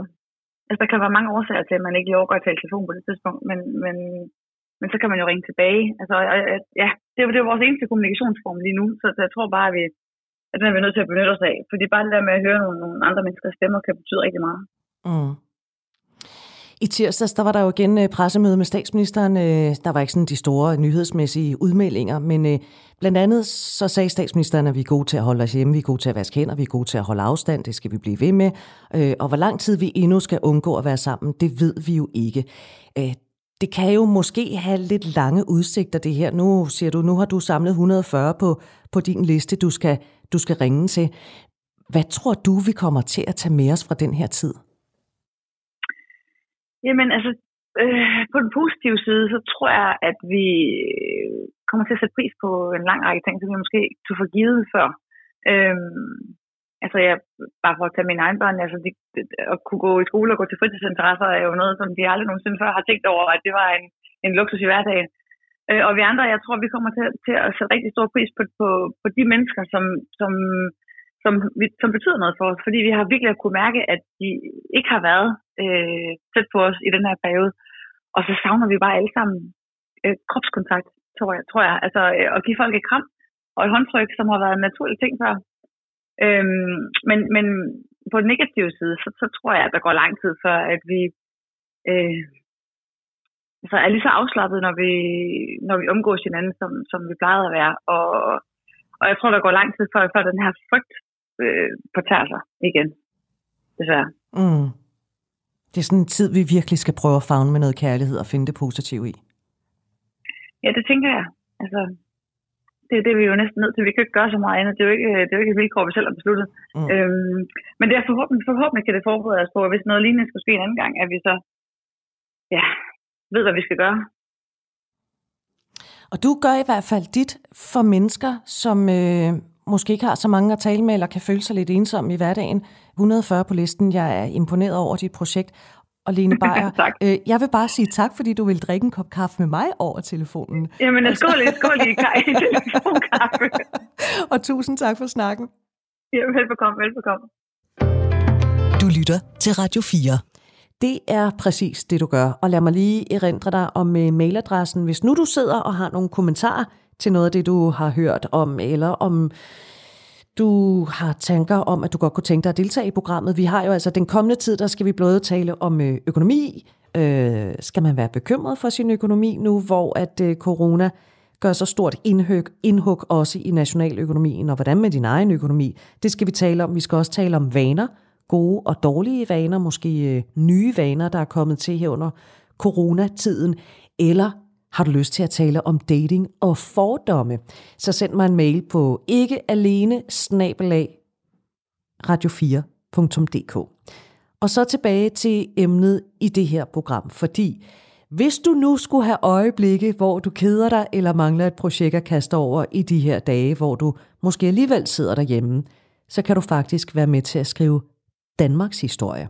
Altså, der kan være mange årsager til, at man ikke lige overgår at tale telefon på det tidspunkt, men, men, men så kan man jo ringe tilbage. Altså, ja, det er, det er vores eneste kommunikationsform lige nu, så jeg tror bare, at, vi, at den er vi nødt til at benytte os af. Fordi bare det der med at høre nogle, nogle andre menneskers stemmer, kan betyde rigtig meget. Mm. I tirsdags, der var der jo igen øh, pressemøde med statsministeren. Øh, der var ikke sådan de store nyhedsmæssige udmeldinger, men øh, blandt andet så sagde statsministeren, at vi er gode til at holde os hjemme, vi er gode til at vaske hænder, vi er gode til at holde afstand, det skal vi blive ved med. Og hvor lang tid vi endnu skal undgå at være sammen, det ved vi jo ikke. Det kan jo måske have lidt lange udsigter, det her. Nu siger du, nu har du samlet 140 på, på din liste, du skal, du skal ringe til. Hvad tror du, vi kommer til at tage med os fra den her tid? Jamen altså, øh, på den positive side, så tror jeg, at vi øh, kommer til at sætte pris på en lang række ting, som vi måske tog for givet før. Øhm, altså, jeg, bare for at tage mine egne børn, altså, de, at kunne gå i skole og gå til fritidsinteresser er jo noget, som de aldrig nogensinde før har tænkt over, at det var en, en luksus i hverdagen. Øh, og vi andre, jeg tror, vi kommer til, til at sætte rigtig stor pris på, på, på de mennesker, som, som, som, vi, som betyder noget for os, fordi vi har virkelig kunne mærke, at de ikke har været øh, tæt på os i den her periode. Og så savner vi bare alle sammen øh, kropskontakt, tror jeg. Tror jeg. Altså øh, at give folk et kram og et håndtryk, som har været en naturlig ting før. Øhm, men, men på den negative side, så, så tror jeg, at der går lang tid før, at vi øh, altså er lige så afslappet, når vi, når vi omgås hinanden, som, som vi plejede at være. Og, og jeg tror, der går lang tid før, før den her frygt øh, påtager sig igen. Desværre. Mm. Det er sådan en tid, vi virkelig skal prøve at fagne med noget kærlighed og finde det positive i. Ja, det tænker jeg. Altså, det, det er vi jo næsten nødt til. Vi kan ikke gøre så meget andet. Det er jo ikke, det er jo ikke et vilkår, vi selv har besluttet. Mm. Øhm, men det er forhåbentlig, forhåbentlig kan det forberede os på, at hvis noget lignende skulle ske en anden gang, at vi så ja, ved, hvad vi skal gøre. Og du gør i hvert fald dit for mennesker, som øh, måske ikke har så mange at tale med, eller kan føle sig lidt ensomme i hverdagen. 140 på listen. Jeg er imponeret over dit projekt. Og Lene *laughs* Beyer, øh, jeg vil bare sige tak, fordi du vil drikke en kop kaffe med mig over telefonen. Jamen, altså. skål, skål i *laughs* telefonkaffe. *laughs* og tusind tak for snakken. Ja, velbekomme, velbekomme. Du lytter til Radio 4. Det er præcis det, du gør. Og lad mig lige erindre dig om uh, mailadressen. Hvis nu du sidder og har nogle kommentarer til noget af det, du har hørt om, eller om du har tanker om, at du godt kunne tænke dig at deltage i programmet. Vi har jo altså den kommende tid, der skal vi både tale om øh, økonomi. Øh, skal man være bekymret for sin økonomi nu, hvor at øh, corona gør så stort indhug, indhug også i nationaløkonomien, og hvordan med din egen økonomi. Det skal vi tale om. Vi skal også tale om vaner, gode og dårlige vaner, måske øh, nye vaner, der er kommet til her under coronatiden, eller har du lyst til at tale om dating og fordomme, så send mig en mail på ikkealene radio4.dk. Og så tilbage til emnet i det her program, fordi hvis du nu skulle have øjeblikke, hvor du keder dig eller mangler et projekt at kaste over i de her dage, hvor du måske alligevel sidder derhjemme, så kan du faktisk være med til at skrive Danmarks historie.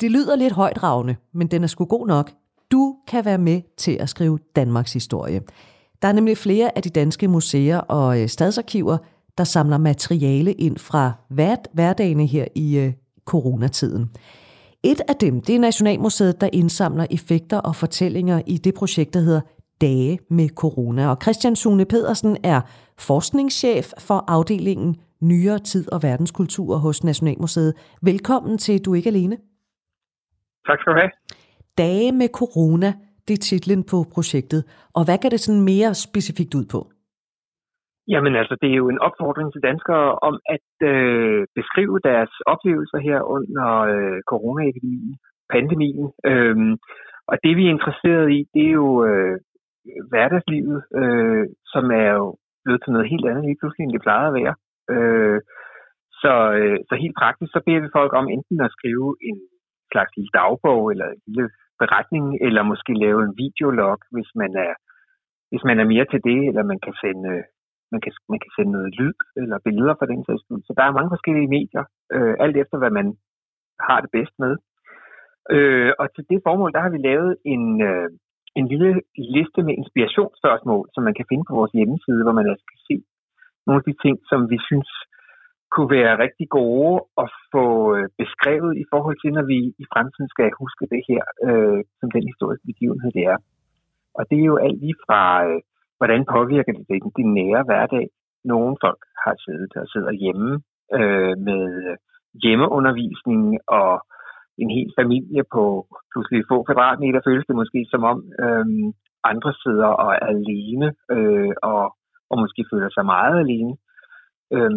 Det lyder lidt højdragende, men den er sgu god nok. Du kan være med til at skrive Danmarks historie. Der er nemlig flere af de danske museer og øh, stadsarkiver, der samler materiale ind fra hverdagene her i øh, coronatiden. Et af dem, det er Nationalmuseet, der indsamler effekter og fortællinger i det projekt, der hedder Dage med Corona. Og Christian Sune Pedersen er forskningschef for afdelingen Nyere Tid og Verdenskultur hos Nationalmuseet. Velkommen til Du er ikke alene. Tak skal du have. Dage med corona, det er titlen på projektet. Og hvad kan det sådan mere specifikt ud på? Jamen altså, det er jo en opfordring til danskere om at øh, beskrive deres oplevelser her under øh, coronaepidemien, pandemien. Øhm, og det vi er interesseret i, det er jo øh, hverdagslivet, øh, som er jo blevet til noget helt andet lige pludselig, end det plejede at være. Øh, så, øh, så helt praktisk, så beder vi folk om enten at skrive en slags lille dagbog eller en lille beretning, eller måske lave en videolog, hvis man er, hvis man er mere til det, eller man kan sende, øh, man kan, man kan sende noget lyd eller billeder for den sags skyld. Så der er mange forskellige medier, øh, alt efter hvad man har det bedst med. Øh, og til det formål, der har vi lavet en, øh, en lille liste med inspirationsspørgsmål, som man kan finde på vores hjemmeside, hvor man altså kan se nogle af de ting, som vi synes kunne være rigtig gode at få øh, beskrevet i forhold til, når vi i fremtiden skal huske det her øh, som den historiske begivenhed, det er. Og det er jo alt lige fra, øh, hvordan påvirker det den, din nære hverdag. Nogle folk har siddet og sidder hjemme øh, med hjemmeundervisning og en hel familie på pludselig få kvadratmeter, føles det måske som om øh, andre sidder og er alene øh, og, og måske føler sig meget alene. Øh,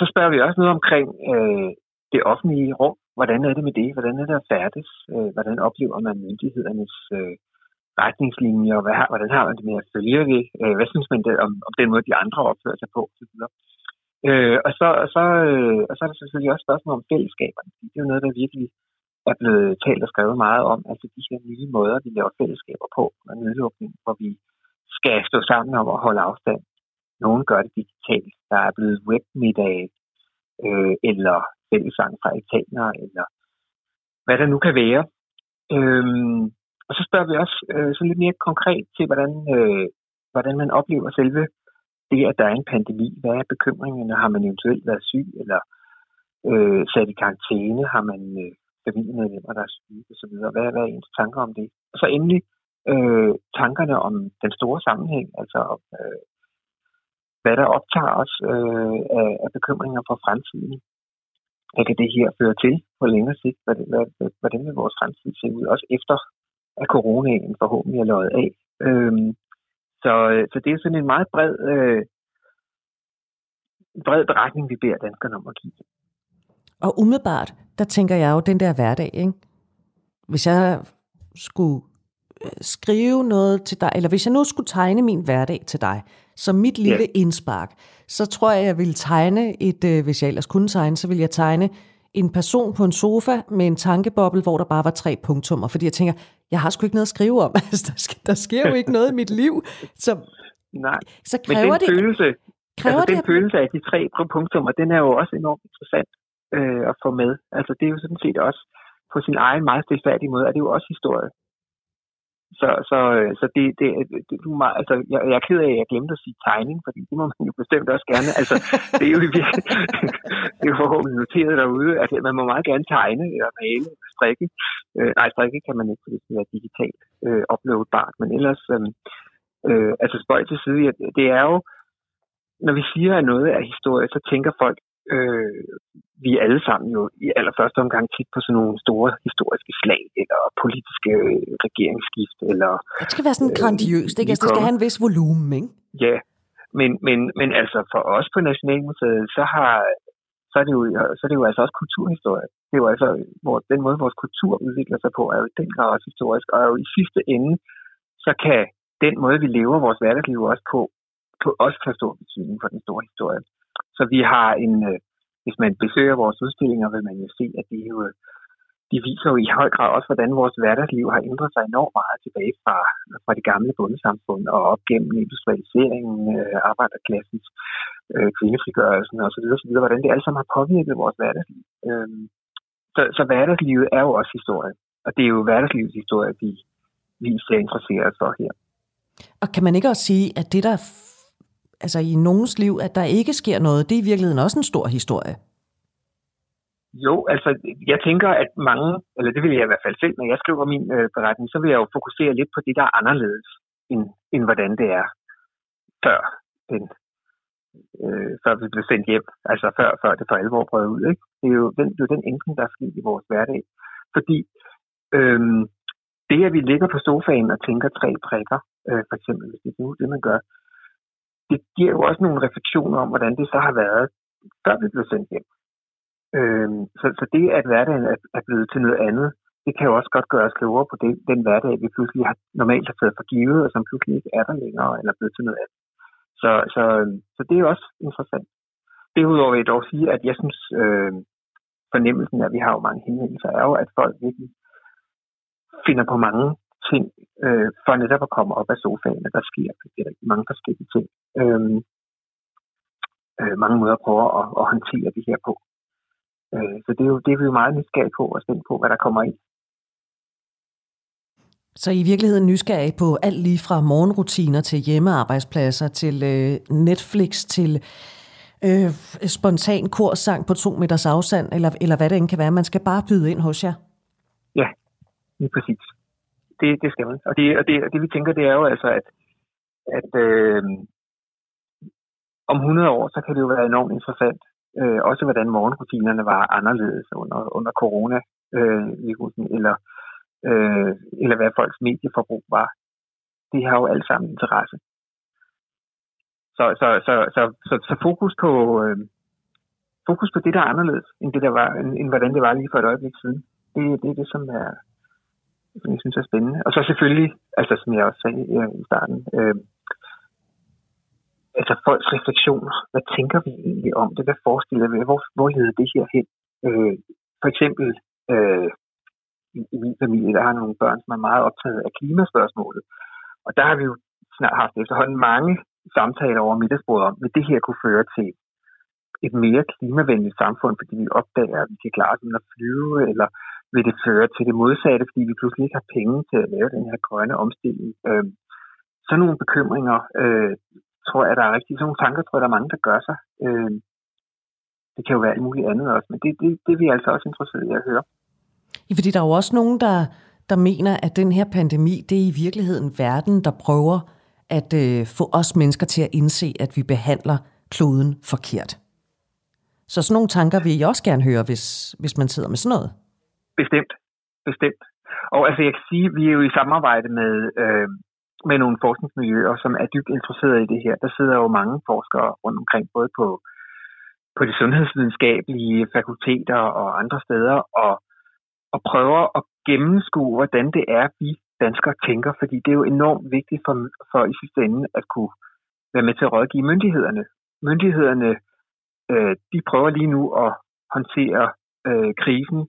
så spørger vi også noget omkring øh, det offentlige rum. Hvordan er det med det? Hvordan er det at færdes? Øh, hvordan oplever man myndighedernes øh, retningslinjer? Hvad har, hvordan har man det med at følge det? Øh, hvad synes man det, om, om den måde, de andre opfører sig på? Så øh, og, så, og, så, øh, og så er der selvfølgelig også spørgsmål om fællesskaberne. Det er jo noget, der virkelig er blevet talt og skrevet meget om. Altså de her nye måder, vi laver fællesskaber på og nedlukning, hvor vi skal stå sammen om at holde afstand nogle gør det digitalt. Der er blevet webmiddag øh, eller fællesang fra italiener, eller hvad der nu kan være. Øhm, og så spørger vi også øh, så lidt mere konkret til, hvordan, øh, hvordan man oplever selve det, at der er en pandemi. Hvad er bekymringerne? Har man eventuelt været syg, eller øh, sat i karantæne? Har man øh, familiemedlemmer, der er syge osv.? Hvad, hvad er ens tanker om det? Og så endelig øh, tankerne om den store sammenhæng, altså øh, hvad der optager os øh, af, af bekymringer for fremtiden. Hvad kan det her føre til på længere sigt? Hvordan, hvordan vil vores fremtid se ud, også efter at coronaen forhåbentlig er løjet af? Øhm, så, øh, så det er sådan en meget bred, øh, bred beretning, vi beder danskerne om at give. Og umiddelbart, der tænker jeg jo den der hverdag, ikke? Hvis jeg skulle øh, skrive noget til dig, eller hvis jeg nu skulle tegne min hverdag til dig, så mit lille ja. indspark, så tror jeg, jeg ville tegne et, øh, hvis jeg ellers kunne tegne, så ville jeg tegne en person på en sofa med en tankeboble, hvor der bare var tre punktummer, fordi jeg tænker, jeg har sgu ikke noget at skrive om. *laughs* Altså, der, sker, der sker jo ikke noget i mit liv. Så, Nej, så kræver men den det, følelse, kræver altså, den det, følelse af de tre punktummer, den er jo også enormt interessant øh, at få med. Altså det er jo sådan set også på sin egen meget stilfærdige måde, er det jo også historie. Så, så, øh, så det, det, det du meget, altså, jeg, jeg er ked af, at jeg glemte at sige tegning, fordi det må man jo bestemt også gerne. Altså, det er jo virkelig, *laughs* det er jo forhåbentlig noteret derude, at øh, man må meget gerne tegne eller male, strikke. Øh, nej, strikke kan man ikke, fordi det er digitalt øh, uploadbart, men ellers, øh, øh, altså spøj til side, det er jo, når vi siger, at noget er historie, så tænker folk, øh, vi er alle sammen jo i allerførste omgang tit på sådan nogle store historiske slag, eller politiske regeringsskift, eller... Det skal være sådan øh, grandiøst, ikke? Altså, det skal have en vis volumen, ikke? Ja, men, men, men altså for os på Nationalmuseet, så har så er, det jo, så er det jo altså også kulturhistorie. Det er jo altså, hvor, den måde, vores kultur udvikler sig på, er jo i den grad også historisk. Og jo i sidste ende, så kan den måde, vi lever vores hverdagsliv også på, på også have stor betydning for den store historie. Så vi har en, øh, hvis man besøger vores udstillinger, vil man jo se, at de jo øh, de viser jo i høj grad også, hvordan vores hverdagsliv har ændret sig enormt meget tilbage fra, fra det gamle bundesamfund og op gennem industrialiseringen, øh, arbejderklassens øh, kvindefrigørelsen osv., osv., hvordan det alt sammen har påvirket vores hverdagsliv. Øh, så, så hverdagslivet er jo også historie, og det er jo hverdagslivets historie, vi, vi ser interesseret for her. Og kan man ikke også sige, at det, der altså i nogens liv, at der ikke sker noget, det er i virkeligheden også en stor historie? Jo, altså jeg tænker, at mange, eller det vil jeg i hvert fald selv, når jeg skriver min øh, beretning, så vil jeg jo fokusere lidt på det, der er anderledes, end, end hvordan det er før, den, øh, før vi blev sendt hjem, altså før, før det for alvor brød ud. Ikke? Det, er jo den, det er jo den ændring, der er sket i vores hverdag. Fordi øh, det, at vi ligger på sofaen og tænker tre prikker, øh, for eksempel, hvis det er det, man gør, det giver jo også nogle refleksioner om, hvordan det så har været, før vi blev sendt hjem. Øh, så, så det, at hverdagen er, er blevet til noget andet, det kan jo også godt gøre os klogere på det, den hverdag, vi pludselig har normalt har taget for givet, og som pludselig ikke er der længere, eller er blevet til noget andet. Så, så, øhm, så det er også interessant. Derudover vil jeg dog sige, at jeg synes, øh, fornemmelsen af, at vi har jo mange henvendelser, er jo, at folk virkelig finder på mange ting, øh, for netop at komme op af sofaen, der sker rigtig mange forskellige ting. Øh, øh, mange måder at prøve at, at håndtere det her på. Øh, så det er, jo, det er vi jo meget nysgerrige på og spændt på, hvad der kommer ind. Så i virkeligheden nysgerrig på alt lige fra morgenrutiner til hjemmearbejdspladser, til øh, Netflix, til øh, spontan korsang på to meters afstand, eller, eller hvad det end kan være. Man skal bare byde ind hos jer. Ja, lige præcis det, det skal man. Og det, og, det, og det vi tænker, det er jo altså, at, at øh, om 100 år, så kan det jo være enormt interessant, øh, også hvordan morgenrutinerne var anderledes under, under corona øh, eller, øh, eller hvad folks medieforbrug var. Det har jo alt sammen interesse. Så, så, så, så, så, så fokus på øh, fokus på det, der er anderledes, end, det, der var, end, end hvordan det var lige for et øjeblik siden. Det, det er det, som er, som jeg synes er spændende. Og så selvfølgelig, altså som jeg også sagde øh, i starten, øh, altså folks refleksioner. Hvad tænker vi egentlig om det? Hvad forestiller vi? Hvor, hvor leder det her hen? Øh, for eksempel øh, i, i min familie, der har nogle børn, som er meget optaget af klimaspørgsmålet. Og der har vi jo snart haft efterhånden mange samtaler over middagsbordet om, vil det her kunne føre til et mere klimavenligt samfund, fordi vi opdager, at vi kan klare os at flyve, eller vil det føre til det modsatte, fordi vi pludselig ikke har penge til at lave den her grønne omstilling. Øh, sådan nogle bekymringer, øh, tror jeg, der er rigtig, sådan nogle tanker, tror jeg, der er mange, der gør sig. Øh, det kan jo være alt muligt andet også, men det, det, det er vi altså også interesseret i at høre. Ja, fordi der er jo også nogen, der, der mener, at den her pandemi, det er i virkeligheden verden, der prøver at øh, få os mennesker til at indse, at vi behandler kloden forkert. Så sådan nogle tanker vil jeg også gerne høre, hvis, hvis man sidder med sådan noget. Bestemt. Bestemt. Og altså, jeg kan sige, at vi er jo i samarbejde med, øh, med nogle forskningsmiljøer, som er dybt interesserede i det her. Der sidder jo mange forskere rundt omkring, både på, på de sundhedsvidenskabelige fakulteter og andre steder, og, og prøver at gennemskue, hvordan det er, vi danskere tænker, fordi det er jo enormt vigtigt for, for i sidste ende at kunne være med til at rådgive myndighederne. Myndighederne, øh, de prøver lige nu at håndtere øh, krisen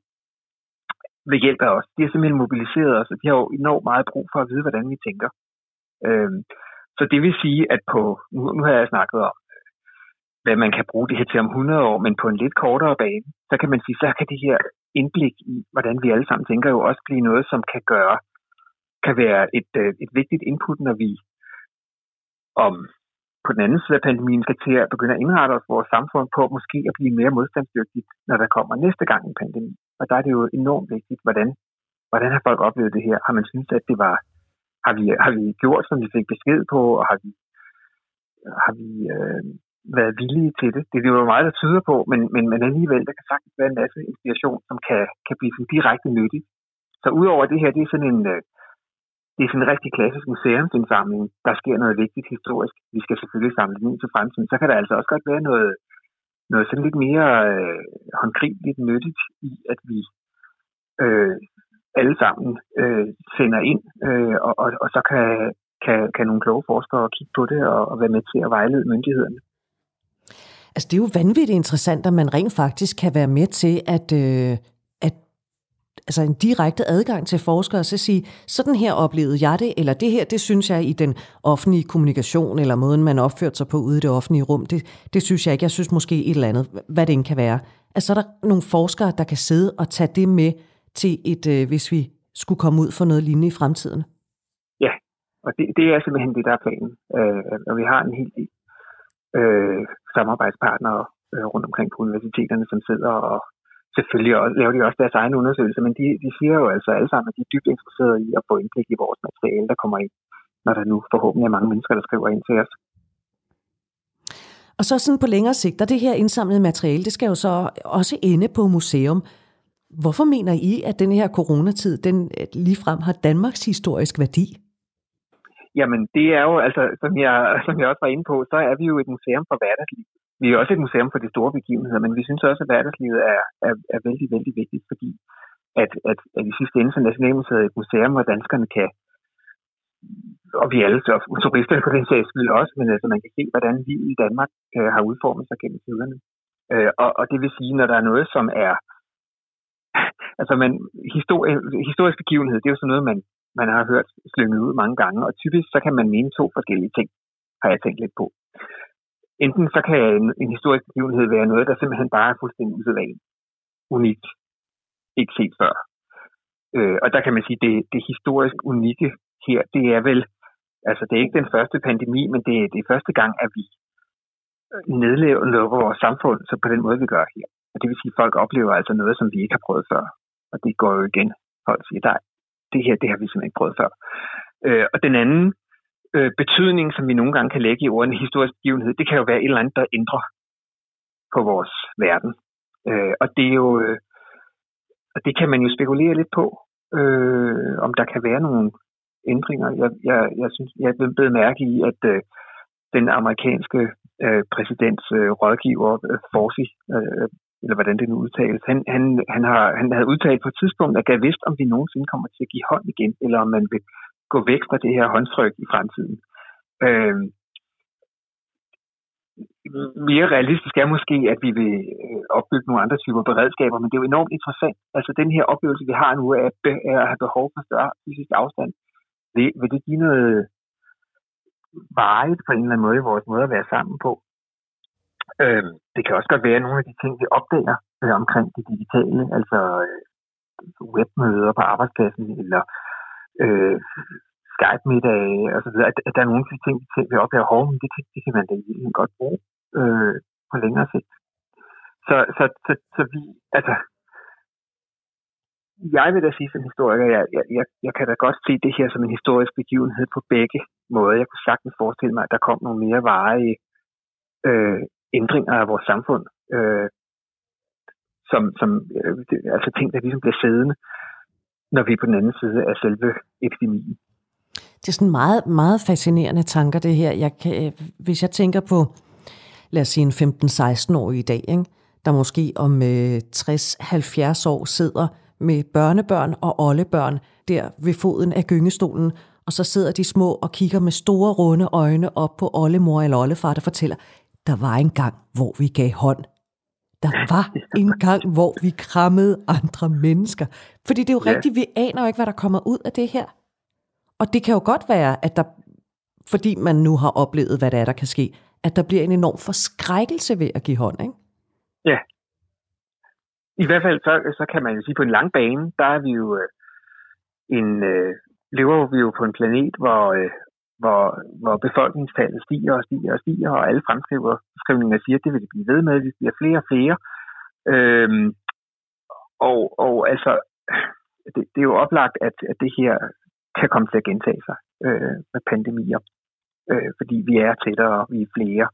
ved hjælp af os. De har simpelthen mobiliseret os, og de har jo enormt meget brug for at vide, hvordan vi tænker. Øh, så det vil sige, at på, nu, nu har jeg snakket om, øh, hvad man kan bruge det her til om 100 år, men på en lidt kortere bane, så kan man sige, så kan det her indblik i, hvordan vi alle sammen tænker, jo også blive noget, som kan gøre, kan være et, øh, et vigtigt input, når vi om på den anden side af pandemien skal til at begynde at indrette os vores samfund på måske at blive mere modstandsdygtigt, når der kommer næste gang en pandemi. Og der er det jo enormt vigtigt, hvordan, hvordan har folk oplevet det her? Har man synes, at det var, har vi, har vi gjort, som vi fik besked på, og har vi, har vi øh, været villige til det? Det er jo meget, der tyder på, men, men, men alligevel, der kan sagtens være en masse inspiration, som kan, kan blive sådan direkte nyttigt. Så udover det her, det er sådan en, øh, det er sådan en rigtig klassisk museumsindsamling. Der sker noget vigtigt historisk. Vi skal selvfølgelig samle den ind til fremtiden. Så kan der altså også godt være noget, noget sådan lidt mere øh, håndgribeligt nyttigt i, at vi øh, alle sammen øh, sender ind, øh, og, og, og så kan, kan, kan nogle kloge forskere kigge på det og, og være med til at vejlede myndighederne. Altså, det er jo vanvittigt interessant, at man rent faktisk kan være med til at, øh, altså en direkte adgang til forskere, og så sige, sådan her oplevede jeg det, eller det her, det synes jeg i den offentlige kommunikation, eller måden, man opførte sig på ude i det offentlige rum, det, det synes jeg ikke. Jeg synes måske et eller andet, hvad det end kan være. Altså, så er der nogle forskere, der kan sidde og tage det med til et, øh, hvis vi skulle komme ud for noget lignende i fremtiden. Ja, og det, det er simpelthen det, der er planen. Øh, og vi har en helt øh, samarbejdspartnere øh, rundt omkring på universiteterne, som sidder og selvfølgelig også, laver de også deres egen undersøgelser, men de, de siger jo altså alle sammen, at de er dybt interesserede i at få indblik i vores materiale, der kommer ind, når der nu forhåbentlig er mange mennesker, der skriver ind til os. Og så sådan på længere sigt, og det her indsamlede materiale, det skal jo så også ende på museum. Hvorfor mener I, at den her coronatid, den ligefrem har Danmarks historisk værdi? Jamen, det er jo, altså, som jeg, som jeg også var inde på, så er vi jo et museum for hverdagsliv. Vi er også et museum for de store begivenheder, men vi synes også, at hverdagslivet er, er, er vældig, vældig vigtigt, fordi at, at, at i sidste ende så Nationalmuseet er et museum, hvor danskerne kan, og vi alle så turister på den sags skyld også, men altså man kan se, hvordan livet i Danmark øh, har udformet sig gennem tiderne. Øh, og, og det vil sige, når der er noget, som er *laughs* altså man, historie, historisk begivenhed, det er jo sådan noget, man, man har hørt slynget ud mange gange, og typisk så kan man mene to forskellige ting, har jeg tænkt lidt på. Enten så kan en, en historisk begivenhed være noget, der simpelthen bare er fuldstændig usædvanligt, unikt, ikke set før. Øh, og der kan man sige, det, det historisk unikke her, det er vel, altså det er ikke den første pandemi, men det, det er første gang, at vi øh, nedlever vores samfund så på den måde, vi gør her. Og det vil sige, at folk oplever altså noget, som vi ikke har prøvet før. Og det går jo igen. Folk siger, der, det her, det har vi simpelthen ikke prøvet før. Øh, og den anden øh, betydning, som vi nogle gange kan lægge i ordene historisk begivenhed, det kan jo være et eller andet, der ændrer på vores verden. Øh, og det er jo, øh, og det kan man jo spekulere lidt på, øh, om der kan være nogle ændringer. Jeg, jeg, jeg synes, jeg er blevet mærke i, at øh, den amerikanske øh, præsidents øh, rådgiver, øh, Forsi, øh, eller hvordan det nu udtales, han, han, han, har, han havde udtalt på et tidspunkt, at jeg vidste, om vi nogensinde kommer til at give hånd igen, eller om man vil gå væk fra det her håndtryk i fremtiden. Øh, mere realistisk er måske, at vi vil øh, opbygge nogle andre typer beredskaber, men det er jo enormt interessant. Altså den her oplevelse, vi har nu, er at have behov for større fysisk afstand. Vil, vil det give noget varigt på en eller anden måde i vores måde at være sammen på? Øh, det kan også godt være nogle af de ting, vi opdager øh, omkring det digitale, altså øh, webmøder på arbejdspladsen, eller øh, Øh, Skype-middage og så videre, at, at der er nogle af de ting, vi opdager, men det, det kan man da egentlig godt bruge øh, på længere sigt. Så, så, så, så vi, altså, jeg vil da sige som historiker, jeg, jeg, jeg, jeg kan da godt se det her som en historisk begivenhed på begge måder. Jeg kunne sagtens forestille mig, at der kom nogle mere varige øh, ændringer af vores samfund, øh, som, som øh, altså ting, der ligesom bliver siddende, når vi er på den anden side af selve epidemien. Det er sådan meget, meget fascinerende tanker, det her. Jeg kan, øh, hvis jeg tænker på, lad os sige en 15-16 år i dag, ikke? der måske om øh, 60-70 år sidder med børnebørn og oldebørn der ved foden af gyngestolen og så sidder de små og kigger med store runde øjne op på oldemor eller oldefar, der fortæller, der var en gang, hvor vi gav hånd. Der var en gang, hvor vi krammede andre mennesker. Fordi det er jo ja. rigtigt, vi aner jo ikke, hvad der kommer ud af det her. Og det kan jo godt være, at der, fordi man nu har oplevet, hvad der er, der kan ske, at der bliver en enorm forskrækkelse ved at give hånd, ikke? Ja. I hvert fald, så, så kan man jo sige, på en lang bane, der er vi jo øh, en, øh, lever vi jo på en planet, hvor, øh, hvor, hvor befolkningstallet stiger og stiger og stiger, og alle fremskrivninger siger, at det vil det blive ved med, vi bliver flere og flere. Øhm, og, og altså, det, det er jo oplagt, at, at det her kan komme til at gentage sig øh, med pandemier. Øh, fordi vi er tættere, vi er flere,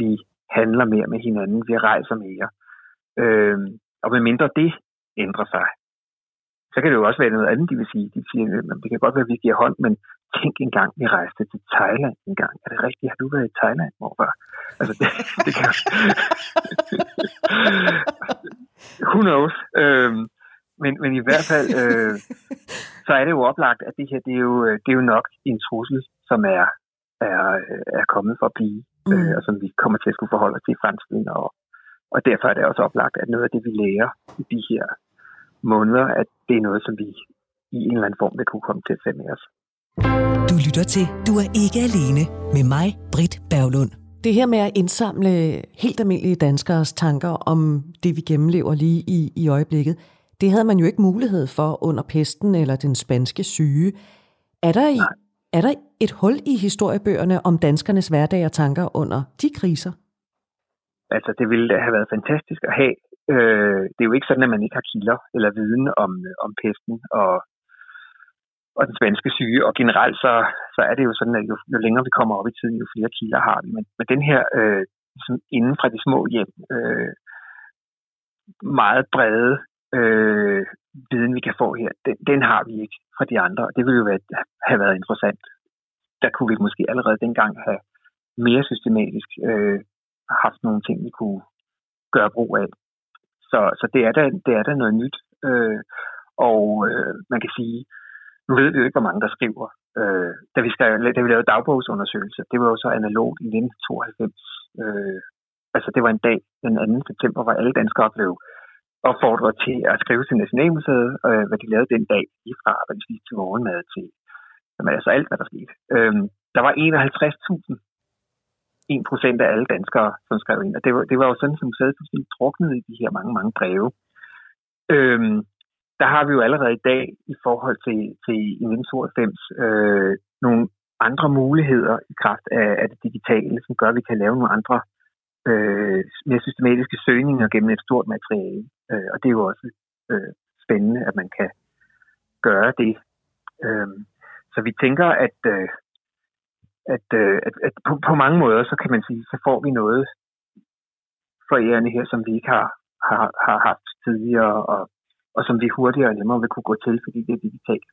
vi handler mere med hinanden, vi rejser mere. Øh, og medmindre det ændrer sig, så kan det jo også være noget andet, de vil sige. De siger, at det kan godt være, at vi giver hånd, men tænk engang, vi rejste til Thailand en gang. Er det rigtigt? Har du været i Thailand, morfar? Altså, det, det kan *laughs* Who knows? Øhm, men, men i hvert fald, øh, så er det jo oplagt, at det her, det er jo, det er jo nok en trussel, som er, er, er kommet for at blive, mm. øh, og som vi kommer til at skulle forholde os til i fremtiden. Og, og derfor er det også oplagt, at noget af det, vi lærer i de her måneder, at det er noget, som vi i en eller anden form vil kunne komme til at tage med os. Du lytter til Du er ikke alene med mig, Britt Berglund. Det her med at indsamle helt almindelige danskers tanker om det, vi gennemlever lige i, i øjeblikket, det havde man jo ikke mulighed for under pesten eller den spanske syge. Er der, i, er der et hul i historiebøgerne om danskernes hverdag og tanker under de kriser? Altså, det ville da have været fantastisk at have Øh, det er jo ikke sådan, at man ikke har kilder eller viden om, om pesten og, og den svenske syge, og generelt så, så er det jo sådan, at jo, jo længere vi kommer op i tiden, jo flere kilder har vi. Men, men den her øh, sådan inden fra de små hjem, øh, meget brede øh, viden, vi kan få her, den, den har vi ikke fra de andre, og det ville jo være, have været interessant. Der kunne vi måske allerede dengang have mere systematisk øh, haft nogle ting, vi kunne gøre brug af. Så, så det, er da, det er da noget nyt. Øh, og øh, man kan sige, nu ved vi jo ikke, hvor mange der skriver. Øh, da, vi skrev, da vi lavede dagbogsundersøgelse, det var jo så analogt i 1992. Øh, altså det var en dag, den 2. september, hvor alle danskere blev opfordret til at skrive til Nationalmuseet, øh, hvad de lavede den dag, lige fra hvad de spiste til morgenmad til, jamen, altså alt, hvad der skete. Øh, der var 51.000 1 procent af alle danskere, som skrev ind. Og det var, det var jo sådan, som sad fuldstændig druknet i de her mange, mange breve. Øhm, der har vi jo allerede i dag i forhold til, til 1992 øh, nogle andre muligheder i kraft af, af det digitale, som gør, at vi kan lave nogle andre øh, mere systematiske søgninger gennem et stort materiale. Øh, og det er jo også øh, spændende, at man kan gøre det. Øh, så vi tænker, at øh, at, øh, at, at på, på mange måder, så kan man sige, så får vi noget forærende her, som vi ikke har, har, har haft tidligere, og, og som vi hurtigere og nemmere vil kunne gå til, fordi det er digitalt.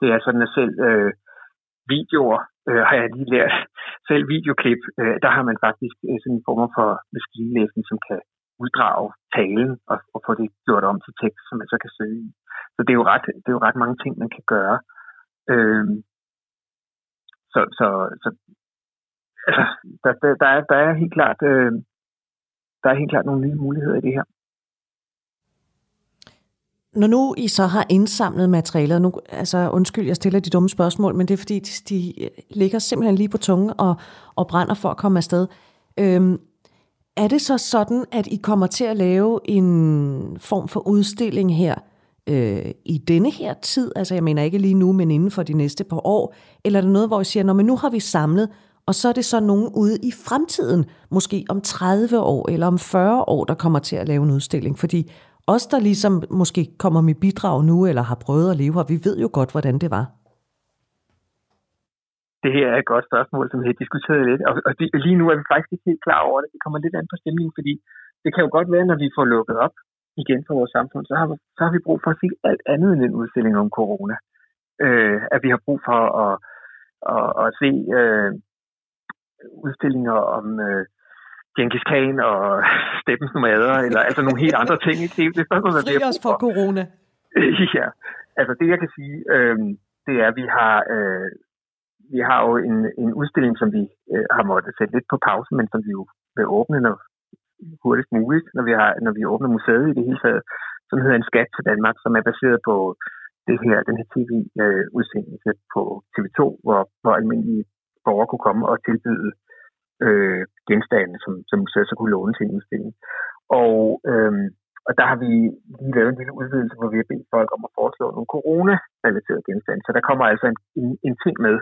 Det er sådan, at selv øh, videoer, øh, har jeg lige lært, selv videoklip, øh, der har man faktisk øh, sådan en form for maskinlæsning, som kan uddrage talen og, og få det gjort om til tekst, som man så kan søge i. Så det er jo ret, det er jo ret mange ting, man kan gøre. Øh, så, så, så altså, der, der, der, er, der er helt klart øh, der er helt klart nogle nye muligheder i det her. Når nu I så har indsamlet materialer, nu, altså undskyld, jeg stiller de dumme spørgsmål, men det er fordi, de, de øh, ligger simpelthen lige på tungen og, og brænder for at komme afsted. Øhm, er det så sådan, at I kommer til at lave en form for udstilling her, øh, i denne her tid? Altså jeg mener ikke lige nu, men inden for de næste par år. Eller er det noget, hvor I siger, men nu har vi samlet, og så er det så nogen ude i fremtiden, måske om 30 år eller om 40 år, der kommer til at lave en udstilling. Fordi os, der ligesom måske kommer med bidrag nu, eller har prøvet at leve her, vi ved jo godt, hvordan det var. Det her er et godt spørgsmål, som vi har diskuteret lidt, og, og det, lige nu er vi faktisk ikke helt klar over det. Det kommer lidt an på stemningen, fordi det kan jo godt være, når vi får lukket op, igen for vores samfund, så har, vi, så har vi brug for at se alt andet end en udstilling om corona. Øh, at vi har brug for at, at, at se øh, udstillinger om øh, Genghis Khan og *laughs* Steppens nomader, eller altså nogle helt andre ting. Ikke? Det, det er sådan, noget, Fri os for corona. *laughs* ja, altså det jeg kan sige, øh, det er, at vi har øh, vi har jo en, en udstilling, som vi øh, har måttet sætte lidt på pause, men som vi jo vil åbne når, hurtigst muligt, når vi, har, når vi åbner museet i det hele taget, som hedder En skat til Danmark, som er baseret på det her, den her tv-udsendelse øh, på TV2, hvor, hvor almindelige borgere kunne komme og tilbyde øh, genstande, som, som museet så kunne låne til en udstilling. Og, øh, og der har vi lige lavet en lille udvidelse, hvor vi har bedt folk om at foreslå nogle corona-relaterede genstande. Så der kommer altså en, en, en ting med,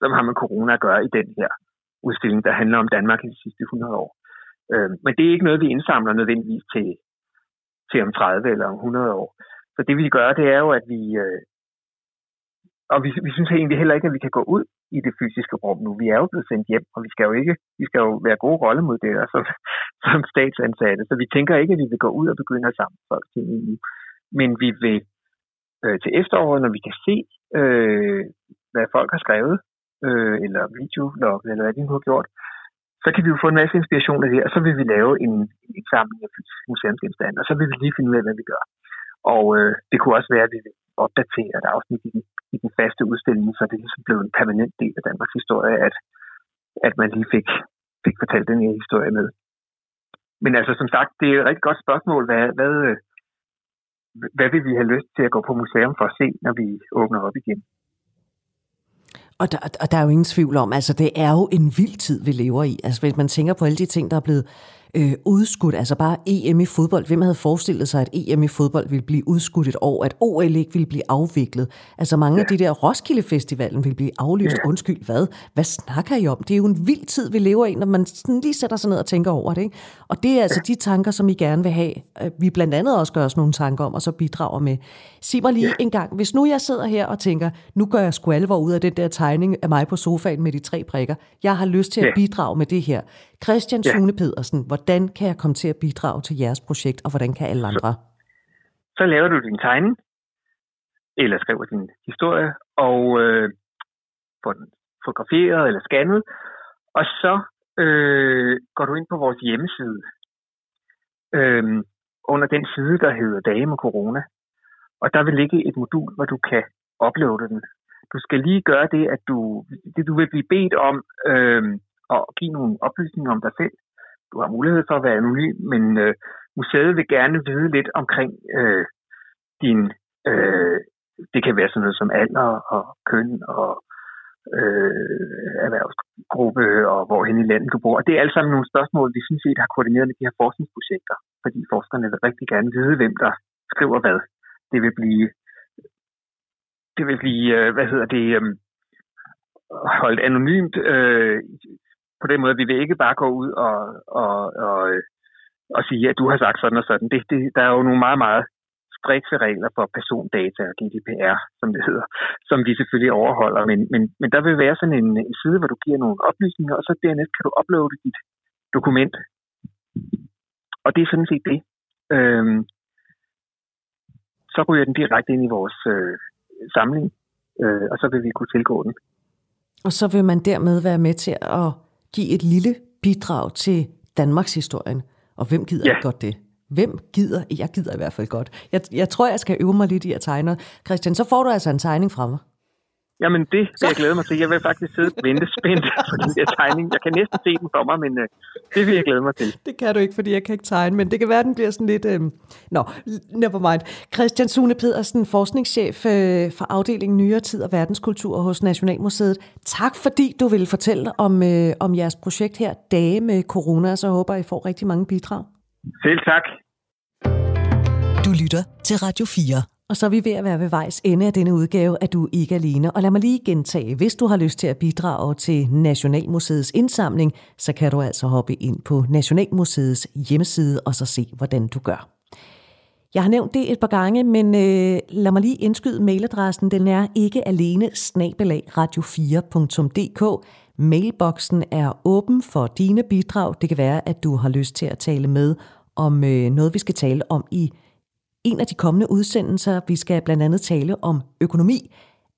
som har med corona at gøre i den her udstilling, der handler om Danmark i de sidste 100 år. Øh, men det er ikke noget, vi indsamler nødvendigvis til, til om 30 eller om 100 år. Så det vi gør, det er jo, at vi... Øh, og vi, vi synes egentlig heller ikke, at vi kan gå ud i det fysiske rum nu. Vi er jo blevet sendt hjem, og vi skal jo ikke, vi skal jo være gode rollemodeller som, *laughs* som statsansatte. Så vi tænker ikke, at vi vil gå ud og begynde at samle folk til EU. Men vi vil øh, til efteråret, når vi kan se, øh, hvad folk har skrevet, øh, eller videologget, eller hvad de nu har gjort, så kan vi jo få en masse inspiration af det, og så vil vi lave en, en samling af fysiske museumsgenstande, og så vil vi lige finde ud af, hvad vi gør. Og øh, det kunne også være, at vi vil opdatere et afsnit i den, i den faste udstilling, så det ligesom blev en permanent del af Danmarks historie, at, at man lige fik, fik fortalt den her historie med. Men altså, som sagt, det er et rigtig godt spørgsmål. Hvad, hvad, hvad vil vi have lyst til at gå på museum for at se, når vi åbner op igen? Og der, og der er jo ingen tvivl om, altså det er jo en vild tid, vi lever i. Altså hvis man tænker på alle de ting, der er blevet øh, udskudt. Altså bare EM i fodbold. Hvem havde forestillet sig, at EM i fodbold ville blive udskudt et år, at OL ikke ville blive afviklet? Altså mange ja. af de der Roskilde Festivalen ville blive aflyst. Ja. Undskyld, hvad? Hvad snakker I om? Det er jo en vild tid, vi lever i, når man sådan lige sætter sig ned og tænker over det. Ikke? Og det er altså ja. de tanker, som I gerne vil have. Vi blandt andet også gør os nogle tanker om, og så bidrager med. Sig mig lige ja. en gang, hvis nu jeg sidder her og tænker, nu gør jeg sgu alvor ud af den der tegning af mig på sofaen med de tre prikker. Jeg har lyst til at bidrage med det her. Christian ja. Sune Pedersen, hvordan kan jeg komme til at bidrage til jeres projekt, og hvordan kan alle andre? Så, så laver du din tegning, eller skriver din historie, og øh, får den fotograferet eller scannet, og så øh, går du ind på vores hjemmeside, øh, under den side, der hedder Dage med Corona. Og der vil ligge et modul, hvor du kan uploade den. Du skal lige gøre det, at du, det, du vil blive bedt om, øh, og give nogle oplysninger om dig selv. Du har mulighed for at være anonym, men øh, museet vil gerne vide lidt omkring øh, din... Øh, det kan være sådan noget som alder og køn og øh, erhvervsgruppe og hvorhen i landet du bor. Og det er alle sammen nogle spørgsmål, vi synes set har koordineret med de her forskningsprojekter, fordi forskerne vil rigtig gerne vide, hvem der skriver hvad. Det vil blive, det vil blive øh, hvad hedder det, øhm, holdt anonymt øh, på den måde, vi vil ikke bare gå ud og, og, og, og sige, at du har sagt sådan og sådan. Det, det, der er jo nogle meget, meget strikse regler for persondata og GDPR, som det hedder, som vi selvfølgelig overholder. Men, men, men der vil være sådan en, en side, hvor du giver nogle oplysninger, og så dernæst kan du uploade dit dokument. Og det er sådan set det. Øhm, så ryger den direkte ind i vores øh, samling, øh, og så vil vi kunne tilgå den. Og så vil man dermed være med til at give et lille bidrag til Danmarks historien. Og hvem gider ja. godt det? Hvem gider? Jeg gider i hvert fald godt. Jeg, jeg tror, jeg skal øve mig lidt i at tegne. Christian, så får du altså en tegning fra mig. Jamen det vil jeg glæde mig til. Jeg vil faktisk sidde og vente spændt *laughs* på den der tegning. Jeg kan næsten se den for mig, men uh, det vil jeg glæde mig til. Det kan du ikke, fordi jeg kan ikke tegne, men det kan være, den bliver sådan lidt... Uh... Nå, never mind. Christian Sune Pedersen, forskningschef uh, for afdelingen Nyere Tid og Verdenskultur hos Nationalmuseet. Tak fordi du ville fortælle om, uh, om jeres projekt her, Dage med Corona, så håber I får rigtig mange bidrag. Selv tak. Du lytter til Radio 4. Og så er vi ved at være ved vejs ende af denne udgave, at du ikke er alene. Og lad mig lige gentage, hvis du har lyst til at bidrage til Nationalmuseets indsamling, så kan du altså hoppe ind på Nationalmuseets hjemmeside og så se, hvordan du gør. Jeg har nævnt det et par gange, men øh, lad mig lige indskyde mailadressen. Den er ikke alene snabelagradio4.dk. Mailboksen er åben for dine bidrag. Det kan være, at du har lyst til at tale med om øh, noget, vi skal tale om i en af de kommende udsendelser. Vi skal blandt andet tale om økonomi.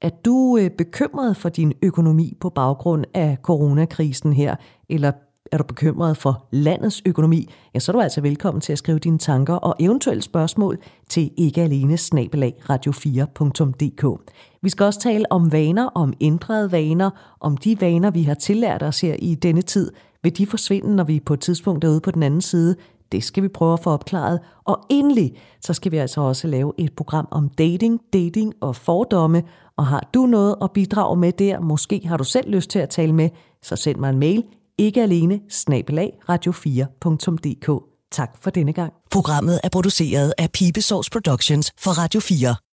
Er du øh, bekymret for din økonomi på baggrund af coronakrisen her? Eller Er du bekymret for landets økonomi, ja, så er du altså velkommen til at skrive dine tanker og eventuelle spørgsmål til ikke alene radio4.dk. Vi skal også tale om vaner, om ændrede vaner, om de vaner, vi har tillært os her i denne tid. Vil de forsvinde, når vi på et tidspunkt er ude på den anden side? Det skal vi prøve at få opklaret. Og endelig, så skal vi altså også lave et program om dating, dating og fordomme. Og har du noget at bidrage med der, måske har du selv lyst til at tale med, så send mig en mail ikke alene, snabelag radio4.dk. Tak for denne gang. Programmet er produceret af Pibesource Productions for Radio 4.